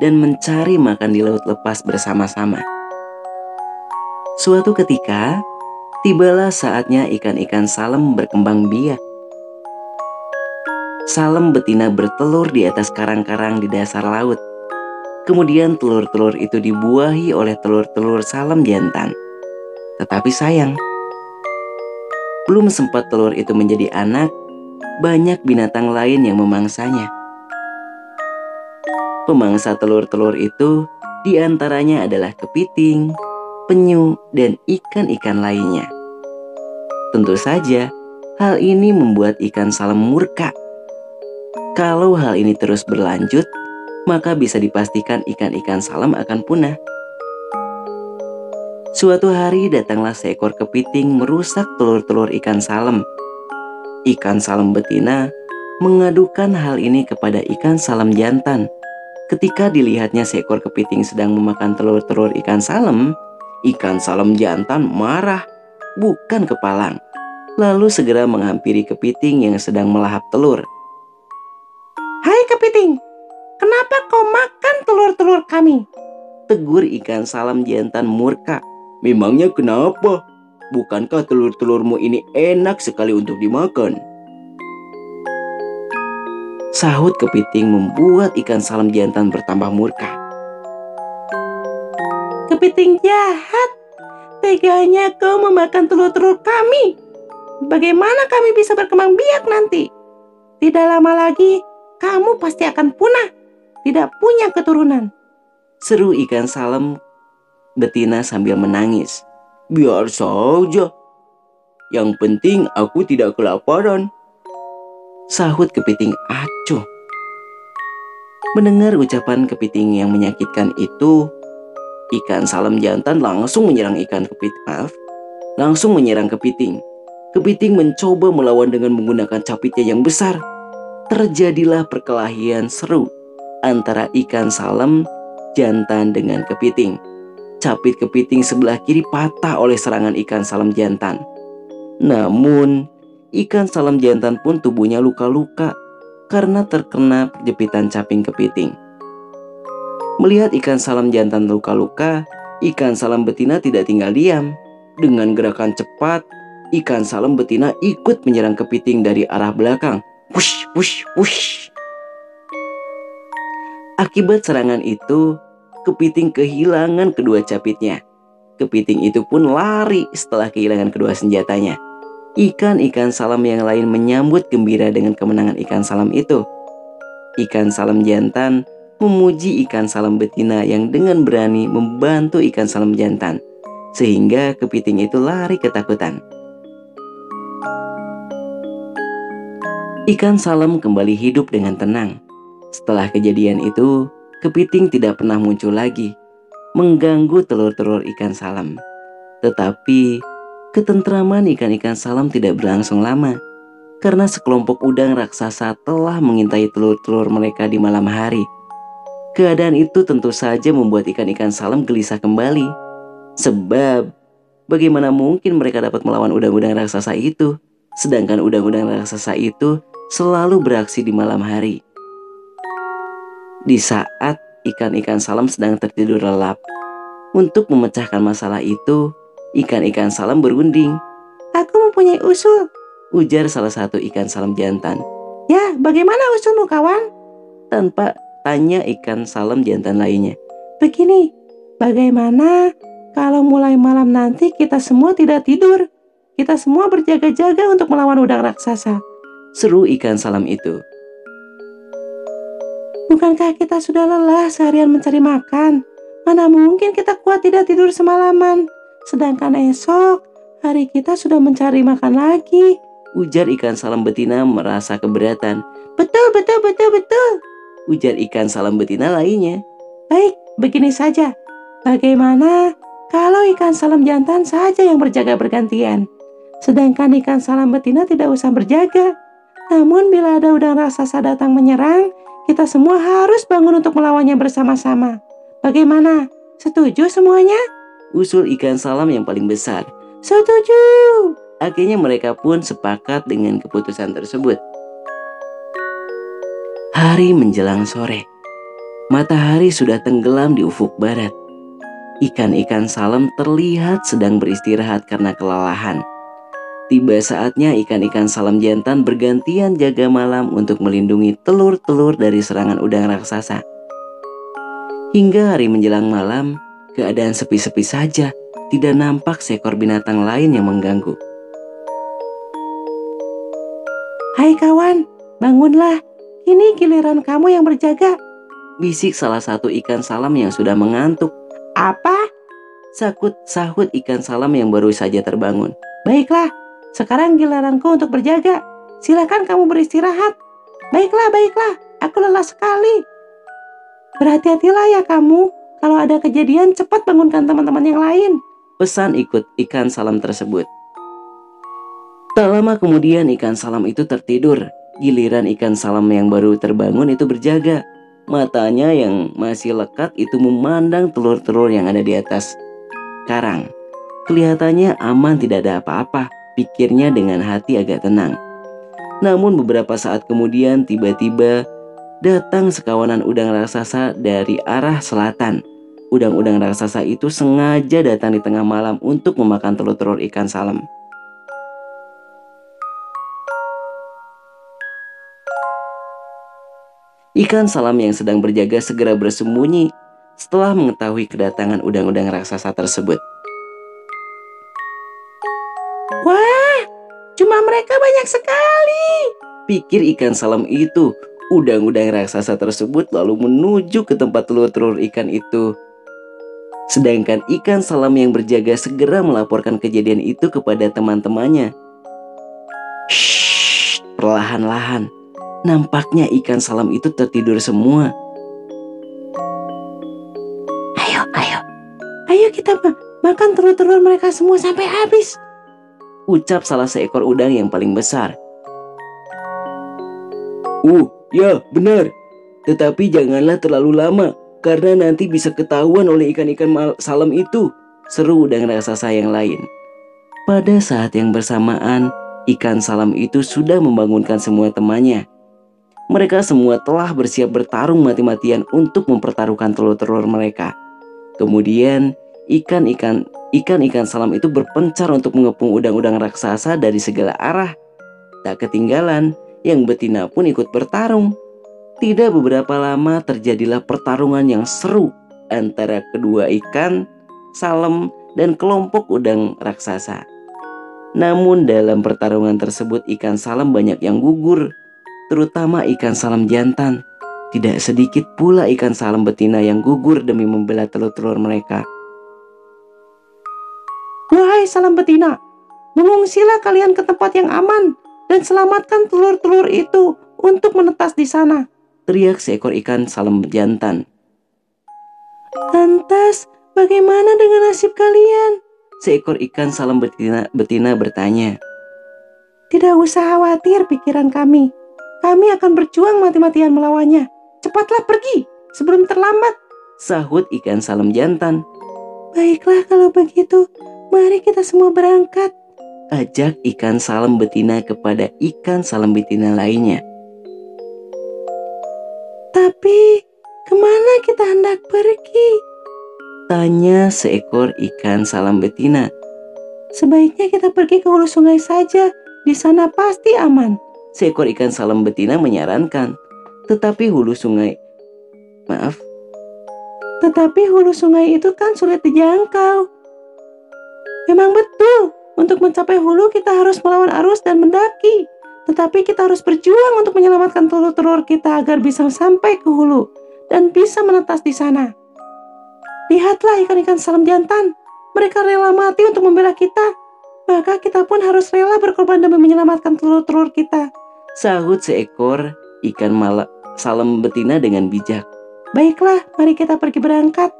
S1: dan mencari makan di laut lepas bersama-sama. Suatu ketika, tibalah saatnya ikan-ikan salem berkembang biak. Salem betina bertelur di atas karang-karang di dasar laut. Kemudian telur-telur itu dibuahi oleh telur-telur salem jantan. Tetapi sayang, Belum sempat telur itu menjadi anak, banyak binatang lain yang memangsanya. Pemangsa telur-telur itu di antaranya adalah kepiting, penyu, dan ikan-ikan lainnya. Tentu saja, hal ini membuat ikan salem murka. Kalau hal ini terus berlanjut, maka bisa dipastikan ikan-ikan salem akan punah. Suatu hari datanglah seekor kepiting merusak telur-telur ikan salem. Ikan salem betina mengadukan hal ini kepada ikan salem jantan. Ketika dilihatnya seekor kepiting sedang memakan telur-telur ikan salem, ikan salem jantan marah, bukan kepalang. Lalu segera menghampiri kepiting yang sedang melahap telur.
S4: Hai kepiting, kenapa kau makan telur-telur kami?
S1: Tegur ikan salam jantan murka.
S3: Memangnya kenapa? Bukankah telur-telurmu ini enak sekali untuk dimakan?
S1: Sahut kepiting membuat ikan salam jantan bertambah murka.
S4: Kepiting jahat, teganya kau memakan telur-telur kami. Bagaimana kami bisa berkembang biak nanti? Tidak lama lagi, kamu pasti akan punah, tidak punya keturunan.
S1: Seru ikan salam betina sambil menangis.
S3: Biar saja. Yang penting aku tidak kelaparan.
S1: Sahut kepiting acuh. Mendengar ucapan kepiting yang menyakitkan itu, ikan salam jantan langsung menyerang ikan kepiting. Maaf, langsung menyerang kepiting. Kepiting mencoba melawan dengan menggunakan capitnya yang besar. Terjadilah perkelahian seru antara ikan salam jantan dengan kepiting. Capit kepiting sebelah kiri patah oleh serangan ikan salam jantan. Namun, ikan salam jantan pun tubuhnya luka-luka karena terkena jepitan caping kepiting. Melihat ikan salam jantan luka-luka, ikan salam betina tidak tinggal diam. Dengan gerakan cepat, ikan salam betina ikut menyerang kepiting dari arah belakang. Wush, wush, wush. Akibat serangan itu, kepiting kehilangan kedua capitnya. Kepiting itu pun lari setelah kehilangan kedua senjatanya. Ikan-ikan salam yang lain menyambut gembira dengan kemenangan ikan salam itu. Ikan salam jantan memuji ikan salam betina yang dengan berani membantu ikan salam jantan, sehingga kepiting itu lari ketakutan. Ikan salam kembali hidup dengan tenang. Setelah kejadian itu, kepiting tidak pernah muncul lagi, mengganggu telur-telur ikan salam. Tetapi, ketentraman ikan-ikan salam tidak berlangsung lama, karena sekelompok udang raksasa telah mengintai telur-telur mereka di malam hari. Keadaan itu tentu saja membuat ikan-ikan salam gelisah kembali. Sebab, bagaimana mungkin mereka dapat melawan udang-udang raksasa itu, sedangkan udang-udang raksasa itu selalu beraksi di malam hari. Di saat ikan-ikan salam sedang tertidur lelap. Untuk memecahkan masalah itu, ikan-ikan salam berunding.
S4: Aku mempunyai usul.
S1: Ujar salah satu ikan salam jantan.
S4: Ya, bagaimana usulmu kawan?
S1: Tanpa tanya ikan salam jantan lainnya.
S4: Begini, bagaimana kalau mulai malam nanti kita semua tidak tidur? Kita semua berjaga-jaga untuk melawan udang raksasa.
S1: Seru ikan salam itu.
S4: Bukankah kita sudah lelah seharian mencari makan? Mana mungkin kita kuat tidak tidur semalaman? Sedangkan esok, hari kita sudah mencari makan lagi.
S1: Ujar ikan salam betina merasa keberatan.
S4: Betul, betul, betul, betul.
S1: Ujar ikan salam betina lainnya.
S4: Baik, begini saja. Bagaimana kalau ikan salam jantan saja yang berjaga bergantian? Sedangkan ikan salam betina tidak usah berjaga. Namun bila ada udang raksasa datang menyerang, kita semua harus bangun untuk melawannya bersama-sama. Bagaimana? Setuju semuanya?
S1: Usul ikan salam yang paling besar.
S4: Setuju.
S1: Akhirnya mereka pun sepakat dengan keputusan tersebut. Hari menjelang sore. Matahari sudah tenggelam di ufuk barat. Ikan-ikan salam terlihat sedang beristirahat karena kelelahan. Tiba saatnya ikan-ikan salam jantan bergantian jaga malam untuk melindungi telur-telur dari serangan udang raksasa. Hingga hari menjelang malam, keadaan sepi-sepi saja, tidak nampak seekor binatang lain yang mengganggu.
S4: Hai kawan, bangunlah. Ini giliran kamu yang berjaga.
S1: Bisik salah satu ikan salam yang sudah mengantuk.
S4: Apa?
S1: Sakut sahut ikan salam yang baru saja terbangun.
S4: Baiklah, sekarang giliranku untuk berjaga. Silakan kamu beristirahat. Baiklah, baiklah. Aku lelah sekali. Berhati-hatilah ya kamu. Kalau ada kejadian, cepat bangunkan teman-teman yang lain.
S1: Pesan ikut ikan salam tersebut. Tak lama kemudian ikan salam itu tertidur. Giliran ikan salam yang baru terbangun itu berjaga. Matanya yang masih lekat itu memandang telur-telur yang ada di atas karang. Kelihatannya aman tidak ada apa-apa, pikirnya dengan hati agak tenang. Namun beberapa saat kemudian tiba-tiba datang sekawanan udang raksasa dari arah selatan. Udang-udang raksasa itu sengaja datang di tengah malam untuk memakan telur-telur ikan salam. Ikan salam yang sedang berjaga segera bersembunyi setelah mengetahui kedatangan udang-udang raksasa tersebut.
S4: Wah, cuma mereka banyak sekali.
S1: Pikir ikan salam itu, udang-udang raksasa tersebut lalu menuju ke tempat telur-telur ikan itu. Sedangkan ikan salam yang berjaga segera melaporkan kejadian itu kepada teman-temannya. Shh, perlahan-lahan. Nampaknya ikan salam itu tertidur semua.
S4: Ayo, ayo. Ayo kita ma- makan telur-telur mereka semua sampai habis.
S1: Ucap salah seekor udang yang paling besar.
S3: Oh, ya benar. Tetapi janganlah terlalu lama, karena nanti bisa ketahuan oleh ikan-ikan salam itu.
S1: Seru udang raksasa yang lain. Pada saat yang bersamaan, ikan salam itu sudah membangunkan semua temannya. Mereka semua telah bersiap bertarung mati-matian untuk mempertaruhkan telur-telur mereka. Kemudian, ikan-ikan ikan-ikan salam itu berpencar untuk mengepung udang-udang raksasa dari segala arah. Tak ketinggalan, yang betina pun ikut bertarung. Tidak beberapa lama terjadilah pertarungan yang seru antara kedua ikan, salam, dan kelompok udang raksasa. Namun dalam pertarungan tersebut ikan salam banyak yang gugur, terutama ikan salam jantan. Tidak sedikit pula ikan salam betina yang gugur demi membela telur-telur mereka.
S4: Wahai salam betina, mengungsilah kalian ke tempat yang aman dan selamatkan telur-telur itu untuk menetas di sana.
S1: Teriak seekor ikan salam jantan.
S4: Lantas, bagaimana dengan nasib kalian?
S1: Seekor ikan salam betina, betina bertanya.
S4: Tidak usah khawatir pikiran kami. Kami akan berjuang mati-matian melawannya. Cepatlah pergi sebelum terlambat.
S1: Sahut ikan salam jantan.
S4: Baiklah kalau begitu, mari kita semua berangkat.
S1: Ajak ikan salam betina kepada ikan salam betina lainnya.
S4: Tapi, ke mana kita hendak pergi?
S1: Tanya seekor ikan salam betina.
S4: Sebaiknya kita pergi ke hulu sungai saja. Di sana pasti aman.
S1: Seekor ikan salam betina menyarankan. Tetapi hulu sungai... Maaf,
S4: Tetapi hulu sungai itu kan sulit dijangkau. Memang betul, untuk mencapai hulu kita harus melawan arus dan mendaki. Tetapi kita harus berjuang untuk menyelamatkan telur-telur kita agar bisa sampai ke hulu dan bisa menetas di sana. Lihatlah ikan-ikan salam jantan. Mereka rela mati untuk membela kita. Maka kita pun harus rela berkorban demi menyelamatkan telur-telur kita.
S1: sahut seekor ikan mala salam betina dengan bijak.
S4: Baiklah, mari kita pergi berangkat.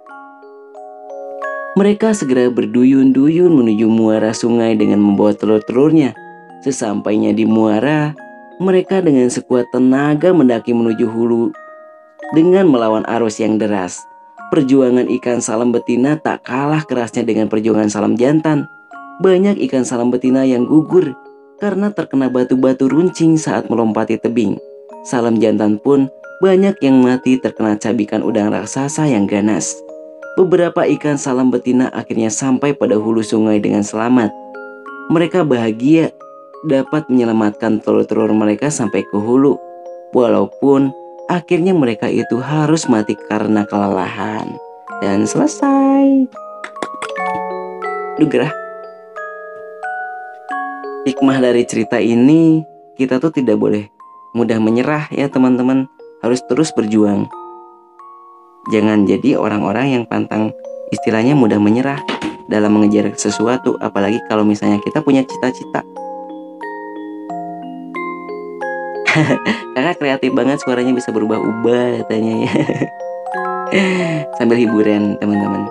S1: Mereka segera berduyun-duyun menuju muara sungai dengan membawa telur-telurnya. Sesampainya di muara, mereka dengan sekuat tenaga mendaki menuju hulu dengan melawan arus yang deras. Perjuangan ikan salam betina tak kalah kerasnya dengan perjuangan salam jantan. Banyak ikan salam betina yang gugur karena terkena batu-batu runcing saat melompati tebing. Salam jantan pun banyak yang mati terkena cabikan udang raksasa yang ganas. Beberapa ikan salam betina akhirnya sampai pada hulu sungai dengan selamat. Mereka bahagia dapat menyelamatkan telur-telur mereka sampai ke hulu. Walaupun akhirnya mereka itu harus mati karena kelelahan. Dan selesai. Duh gerah. Hikmah dari cerita ini, kita tuh tidak boleh mudah menyerah ya teman-teman. Harus terus berjuang. Jangan jadi orang-orang yang pantang istilahnya mudah menyerah dalam mengejar sesuatu, apalagi kalau misalnya kita punya cita-cita. Kakak kreatif banget suaranya bisa berubah-ubah katanya ya. Sambil hiburan teman-teman.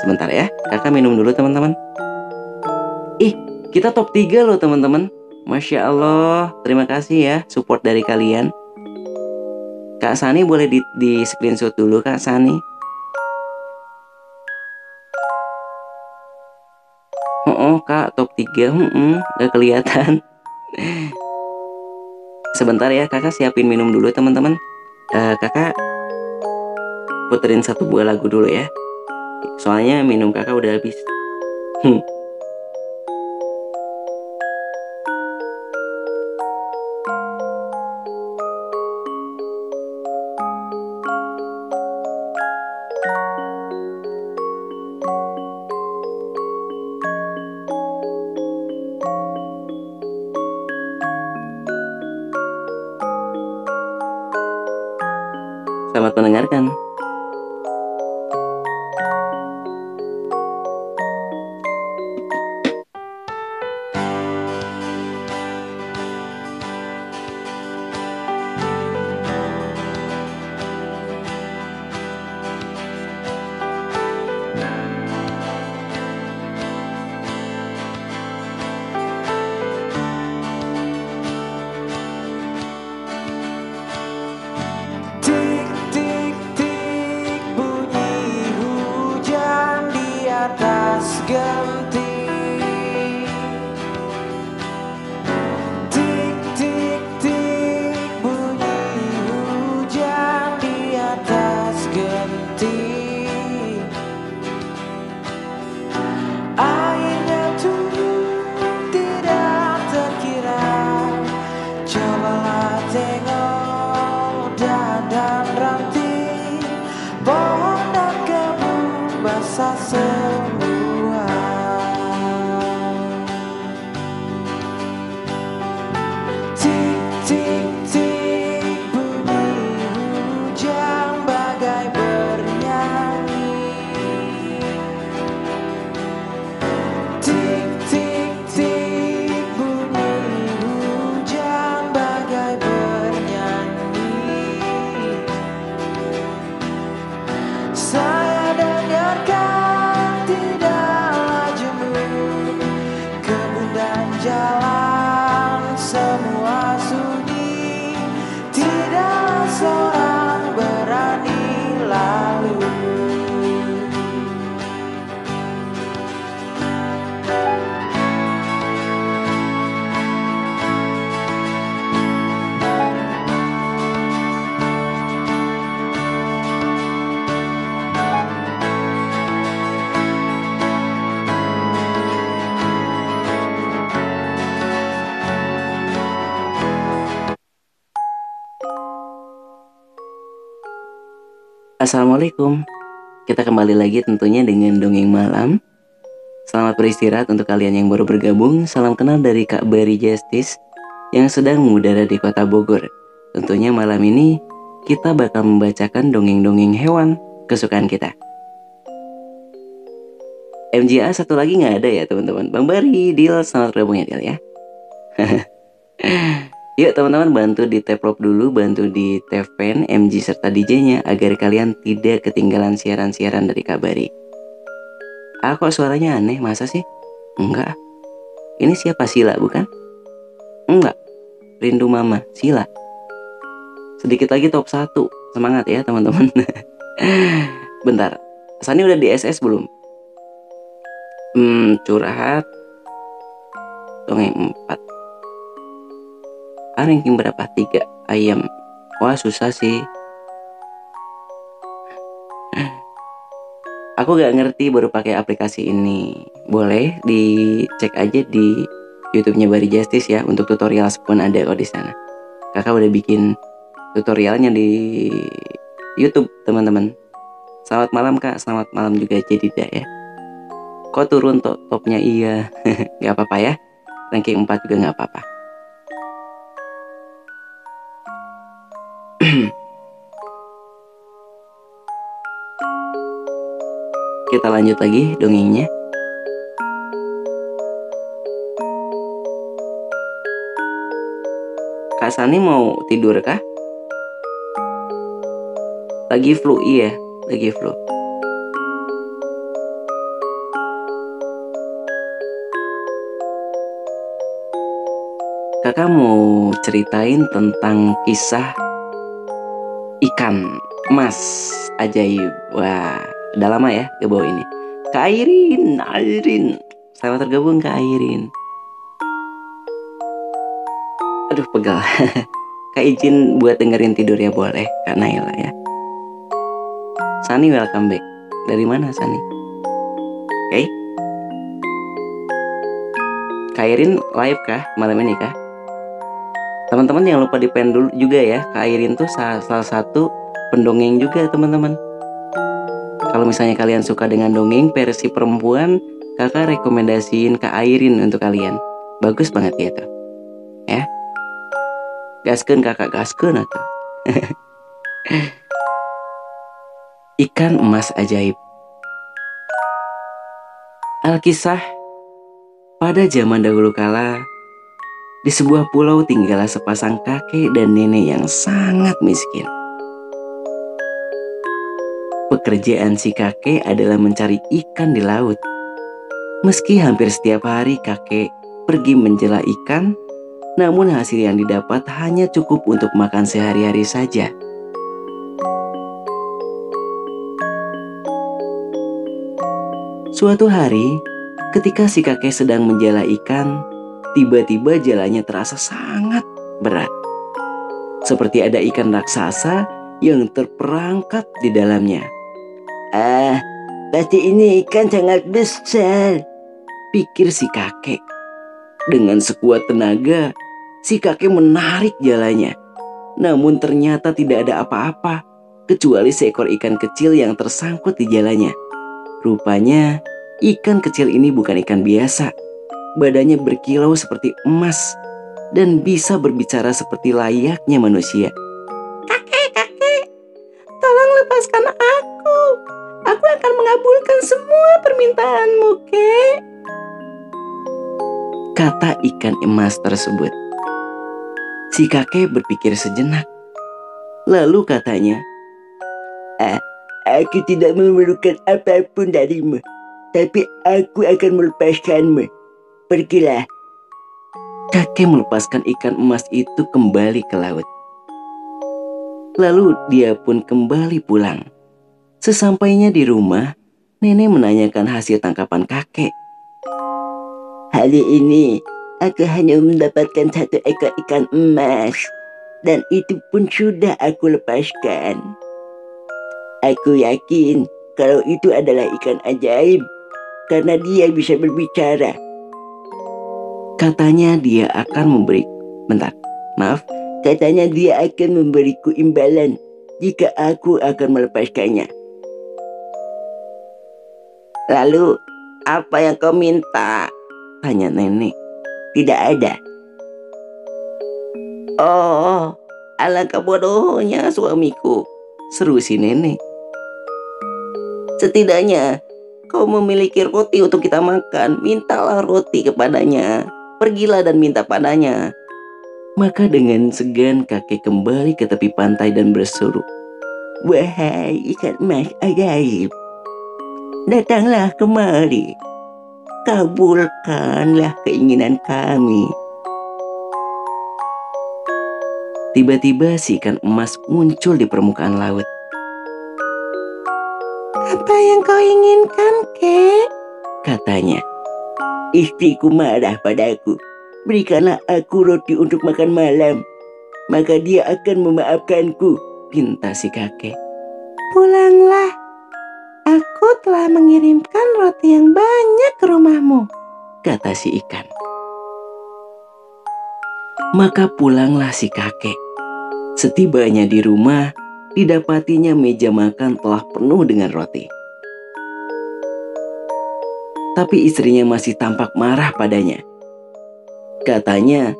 S1: Sebentar ya, kakak minum dulu teman-teman. Ih, kita top 3 loh teman-teman. Masya Allah, terima kasih ya support dari kalian. Kak Sani boleh di, di screenshot dulu Kak Sani. Oh, oh Kak top 3 hmm, gak kelihatan. Sebentar ya kakak siapin minum dulu teman-teman. Eh, kakak puterin satu buah lagu dulu ya. Soalnya minum kakak udah habis. Hmm. Assalamualaikum. Kita kembali lagi tentunya dengan dongeng malam. Selamat beristirahat untuk kalian yang baru bergabung. Salam kenal dari Kak Bari Justice yang sedang mengudara di kota Bogor. Tentunya malam ini kita bakal membacakan dongeng-dongeng hewan kesukaan kita. MJA satu lagi nggak ada ya teman-teman. Bang Bari, Dil, selamat bergabung ya Dil ya. Yuk teman-teman bantu di taprop dulu, bantu di TVN, MG serta DJ-nya agar kalian tidak ketinggalan siaran-siaran dari Kabari. Ah kok suaranya aneh, masa sih? Enggak. Ini siapa Sila bukan? Enggak. Rindu Mama, Sila. Sedikit lagi top 1. Semangat ya teman-teman. Bentar. Sani udah di SS belum? Hmm, curhat. Dongeng 4 ah, ranking berapa? Tiga ayam. Wah susah sih. Aku gak ngerti baru pakai aplikasi ini. Boleh dicek aja di YouTube-nya Bari Justice ya untuk tutorial pun ada kok di sana. Kakak udah bikin tutorialnya di YouTube teman-teman. Selamat malam kak, selamat malam juga Jedida ya. Kok turun top topnya iya, nggak apa-apa ya. Ranking 4 juga nggak apa-apa. Kita lanjut lagi dongengnya. Kak Sani mau tidur kah? Lagi flu iya, lagi flu. Kakak mau ceritain tentang kisah ikan emas ajaib. Wah, udah lama ya ke bawah ini. Kak Airin, Airin. Selamat tergabung Kak Airin. Aduh, pegal. Kak izin buat dengerin tidur ya boleh, Kak Naila ya. Sani welcome back. Dari mana Sani? Oke. Kak Airin live kah malam ini kah? Teman-teman jangan lupa di juga ya. Kak Airin tuh salah, salah satu pendongeng juga teman-teman. Kalau misalnya kalian suka dengan dongeng versi perempuan, kakak rekomendasiin Kak Airin untuk kalian. Bagus banget ya tuh. Ya. Gaskeun kakak gaskeun atau. Ikan emas ajaib. Alkisah pada zaman dahulu kala di sebuah pulau tinggallah sepasang kakek dan nenek yang sangat miskin. Pekerjaan si kakek adalah mencari ikan di laut. Meski hampir setiap hari kakek pergi menjela ikan, namun hasil yang didapat hanya cukup untuk makan sehari-hari saja. Suatu hari, ketika si kakek sedang menjela ikan, tiba-tiba jalannya terasa sangat berat. Seperti ada ikan raksasa yang terperangkap di dalamnya.
S2: Ah, pasti ini ikan sangat besar.
S1: Pikir si kakek. Dengan sekuat tenaga, si kakek menarik jalannya. Namun ternyata tidak ada apa-apa, kecuali seekor ikan kecil yang tersangkut di jalannya. Rupanya, ikan kecil ini bukan ikan biasa. Badannya berkilau seperti emas dan bisa berbicara seperti layaknya manusia.
S4: Kakek, kakek, tolong lepaskan aku. Aku akan mengabulkan semua permintaanmu, kek.
S1: Kata ikan emas tersebut. Si kakek berpikir sejenak. Lalu katanya,
S2: Ah, aku tidak memerlukan apa pun darimu. Tapi aku akan melepaskanmu. Pergilah.
S1: kakek melepaskan ikan emas itu kembali ke laut. Lalu dia pun kembali pulang. Sesampainya di rumah, nenek menanyakan hasil tangkapan kakek.
S2: Hari ini aku hanya mendapatkan satu ekor ikan emas. Dan itu pun sudah aku lepaskan. Aku yakin kalau itu adalah ikan ajaib. Karena dia bisa berbicara.
S1: Katanya dia akan memberi... Bentar, maaf.
S2: Katanya dia akan memberiku imbalan jika aku akan melepaskannya.
S1: Lalu, apa yang kau minta? Tanya nenek.
S2: Tidak ada.
S1: Oh, alangkah bodohnya suamiku. Seru si nenek. Setidaknya kau memiliki roti untuk kita makan. Mintalah roti kepadanya. Pergilah dan minta padanya. Maka dengan segan kakek kembali ke tepi pantai dan berseru.
S2: Wahai ikan emas ajaib. Datanglah kemari. Kabulkanlah keinginan kami.
S1: Tiba-tiba si ikan emas muncul di permukaan laut.
S4: Apa yang kau inginkan, kek?
S1: Katanya,
S2: Istriku marah padaku. Berikanlah aku roti untuk makan malam. Maka dia akan memaafkanku.
S1: pinta si kakek.
S4: Pulanglah. Aku telah mengirimkan roti yang banyak ke rumahmu.
S1: kata si ikan. Maka pulanglah si kakek. Setibanya di rumah, didapatinya meja makan telah penuh dengan roti. Tapi istrinya masih tampak marah padanya. Katanya,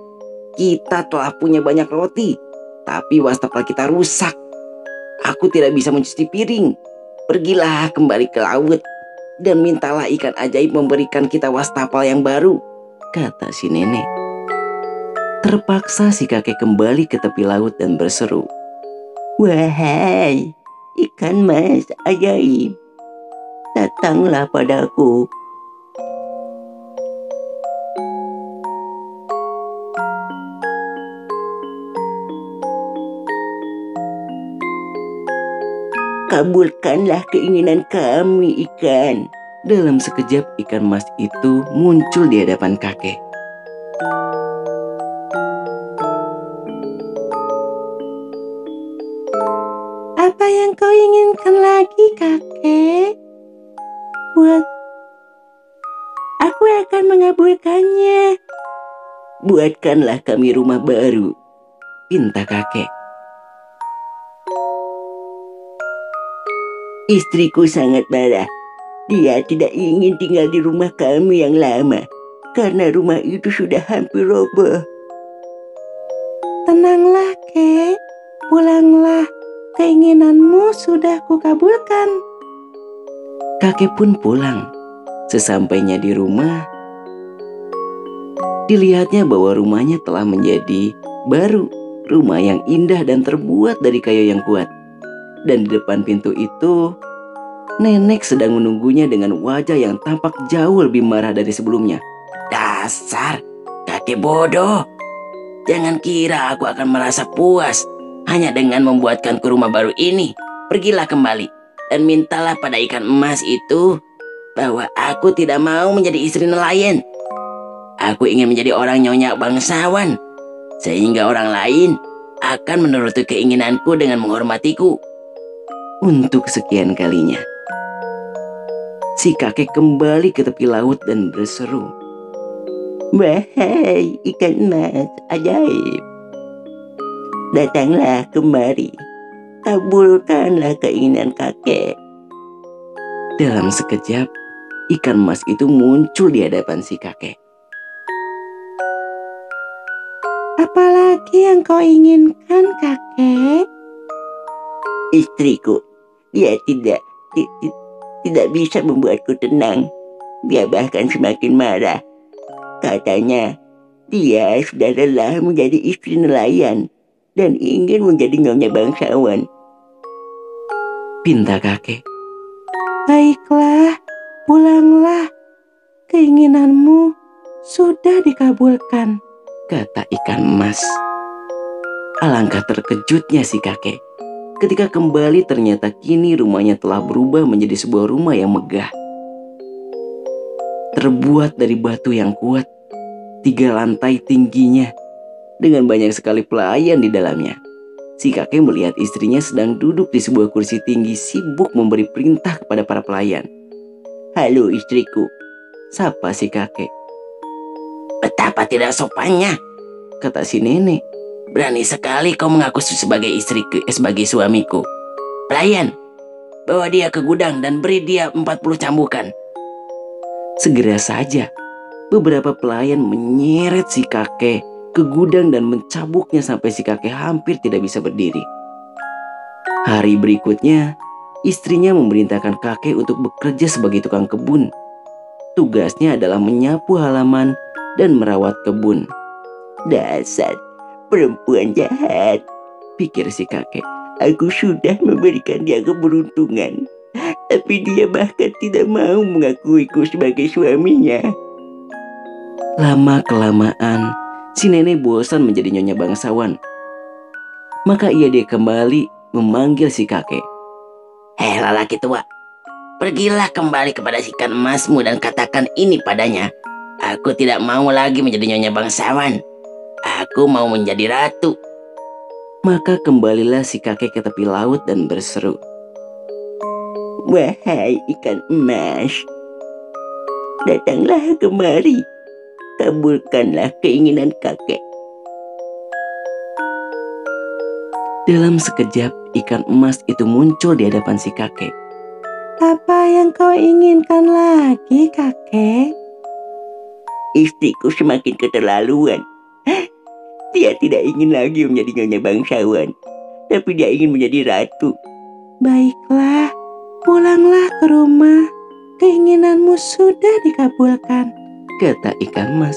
S1: kita telah punya banyak roti, tapi wastafel kita rusak. Aku tidak bisa mencuci piring. Pergilah kembali ke laut.
S5: dan mintalah ikan ajaib memberikan kita wastafel yang baru, kata si nenek. Terpaksa si kakek kembali ke tepi laut dan berseru.
S1: Wahai ikan mas ajaib, datanglah padaku. Kabulkanlah keinginan kami ikan.
S5: Dalam sekejap ikan mas itu muncul di hadapan kakek.
S4: Apa yang kau inginkan lagi, kakek? Buat aku akan mengabulkannya.
S5: Buatkanlah kami rumah baru, pinta kakek.
S1: Istriku sangat marah. Dia tidak ingin tinggal di rumah kami yang lama. Karena rumah itu sudah hampir roboh.
S4: Tenanglah, kek. Pulanglah. Keinginanmu sudah kukabulkan.
S5: Kakek pun pulang. Sesampainya di rumah, dilihatnya bahwa rumahnya telah menjadi baru. Rumah yang indah dan terbuat dari kayu yang kuat. Dan di depan pintu itu, nenek sedang menunggunya dengan wajah yang tampak jauh lebih marah dari sebelumnya.
S1: Dasar kakek bodoh. Jangan kira aku akan merasa puas hanya dengan membuatkanku rumah baru ini. Pergilah kembali dan mintalah pada ikan emas itu bahwa aku tidak mau menjadi istri nelayan. Aku ingin menjadi orang nyonya bangsawan sehingga orang lain akan menuruti keinginanku dengan menghormatiku.
S5: Untuk sekian kalinya, si kakek kembali ke tepi laut dan berseru.
S1: Wahai ikan emas ajaib. Datanglah kemari. Kabulkanlah keinginan kakek.
S5: Dalam sekejap, ikan emas itu muncul di hadapan si kakek.
S4: Apalagi yang kau inginkan, kakek?
S1: Istriku, dia tidak ti- ti- tidak bisa membuatku tenang. Dia bahkan semakin marah. Katanya, dia sudah lelah menjadi istri nelayan dan ingin menjadi nyonya bangsawan.
S5: Pinta kakek.
S4: Baiklah, pulanglah. Keinginanmu sudah dikabulkan.
S5: kata ikan emas. Alangkah terkejutnya si kakek. Ketika kembali ternyata kini rumahnya telah berubah menjadi sebuah rumah yang megah. Terbuat dari batu yang kuat, tiga lantai tingginya, dengan banyak sekali pelayan di dalamnya. Si kakek melihat istrinya sedang duduk di sebuah kursi tinggi sibuk memberi perintah kepada para pelayan.
S1: Halo istriku,
S5: Sapa si kakek,
S1: betapa tidak sopannya.
S5: kata si nenek.
S1: Berani sekali kau mengaku sebagai istriku, eh, sebagai suamiku. Pelayan, bawa dia ke gudang dan beri dia 40 cambukan.
S5: Segera saja, beberapa pelayan menyeret si kakek ke gudang dan mencabuknya sampai si kakek hampir tidak bisa berdiri. Hari berikutnya, istrinya memerintahkan kakek untuk bekerja sebagai tukang kebun. Tugasnya adalah menyapu halaman dan merawat kebun.
S1: Dasar perempuan jahat.
S5: Pikir si kakek.
S1: Aku sudah memberikan dia keberuntungan. Tapi dia bahkan tidak mau mengakuiku sebagai suaminya.
S5: Lama-kelamaan, si nenek bosan menjadi nyonya bangsawan. Maka ia dia kembali memanggil si kakek.
S1: Hei lelaki tua, pergilah kembali kepada si ikan emasmu dan katakan ini padanya. Aku tidak mau lagi menjadi nyonya bangsawan. Aku mau menjadi ratu.
S5: Maka kembalilah si kakek ke tepi laut dan berseru.
S1: Wahai ikan emas, datanglah kemari. Kabulkanlah keinginan kakek.
S5: Dalam sekejap, ikan emas itu muncul di hadapan si kakek.
S4: Apa yang kau inginkan lagi, kakek?
S1: Istriku semakin keterlaluan. Dia tidak ingin lagi menjadi nyonya bangsawan, tapi dia ingin menjadi ratu.
S4: Baiklah, pulanglah ke rumah. keinginanmu sudah dikabulkan.
S1: kata ikan mas.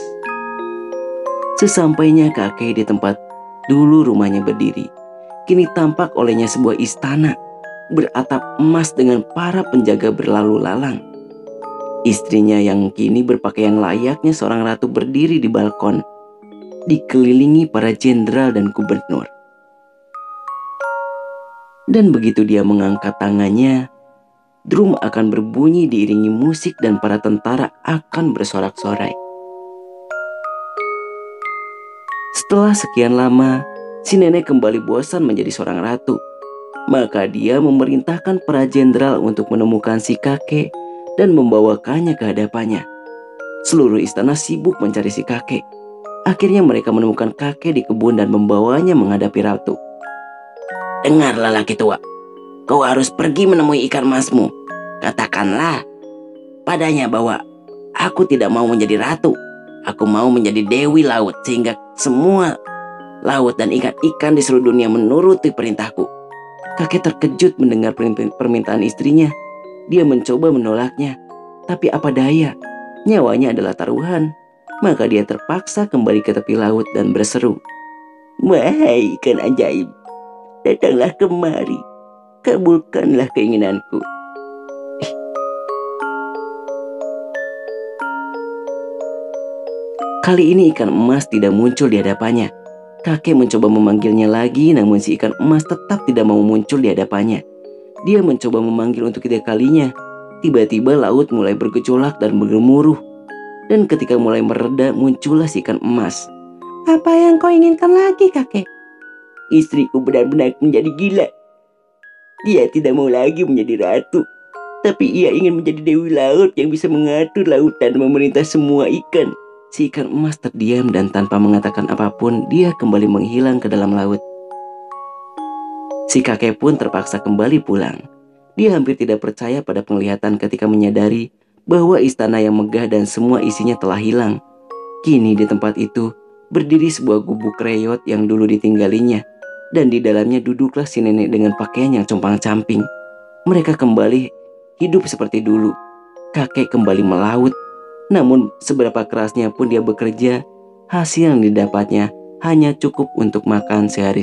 S1: Sesampainya kakek di tempat dulu rumahnya berdiri, kini tampak olehnya sebuah istana beratap emas dengan para penjaga berlalu lalang. Istrinya yang kini berpakaian layaknya seorang ratu berdiri di balkon, dikelilingi para jenderal dan gubernur. Dan begitu dia mengangkat tangannya, drum akan berbunyi diiringi musik dan para tentara akan bersorak-sorai. Setelah sekian lama, si nenek kembali bosan menjadi seorang ratu. Maka dia memerintahkan para jenderal untuk menemukan si kakek dan membawakannya ke hadapannya. Seluruh istana sibuk mencari si kakek. Akhirnya mereka menemukan kakek di kebun dan membawanya menghadapi ratu.
S2: Dengarlah laki tua, kau harus pergi menemui ikan masmu. Katakanlah padanya bahwa aku tidak mau menjadi ratu. Aku mau menjadi dewi laut sehingga semua laut dan ikan-ikan di seluruh dunia menuruti perintahku.
S1: Kakek terkejut mendengar permintaan istrinya. Dia mencoba menolaknya, tapi apa daya, nyawanya adalah taruhan. Maka dia terpaksa kembali ke tepi laut dan berseru.
S2: Wahai ikan ajaib, datanglah kemari. Kabulkanlah keinginanku.
S1: Kali ini ikan emas tidak muncul di hadapannya. Kakek mencoba memanggilnya lagi, namun si ikan emas tetap tidak mau muncul di hadapannya. Dia mencoba memanggil untuk ketiga kalinya. Tiba-tiba laut mulai bergejolak dan bergemuruh. Dan ketika mulai mereda, muncullah si ikan emas.
S4: Apa yang kau inginkan lagi, kakek?
S2: Istriku benar-benar menjadi gila. Dia tidak mau lagi menjadi ratu. Tapi ia ingin menjadi dewi laut yang bisa mengatur lautan dan memerintah semua ikan.
S1: Si ikan emas terdiam dan tanpa mengatakan apa pun, dia kembali menghilang ke dalam laut. Si kakek pun terpaksa kembali pulang. Dia hampir tidak percaya pada penglihatan ketika menyadari bahwa istana yang megah dan semua isinya telah hilang. Kini di tempat itu berdiri sebuah gubuk reyot yang dulu ditinggalinya, dan di dalamnya duduklah si nenek dengan pakaian yang compang-camping. Mereka kembali hidup seperti dulu. Kakek kembali melaut, namun seberapa kerasnya pun dia bekerja, hasil yang didapatnya hanya cukup untuk makan sehari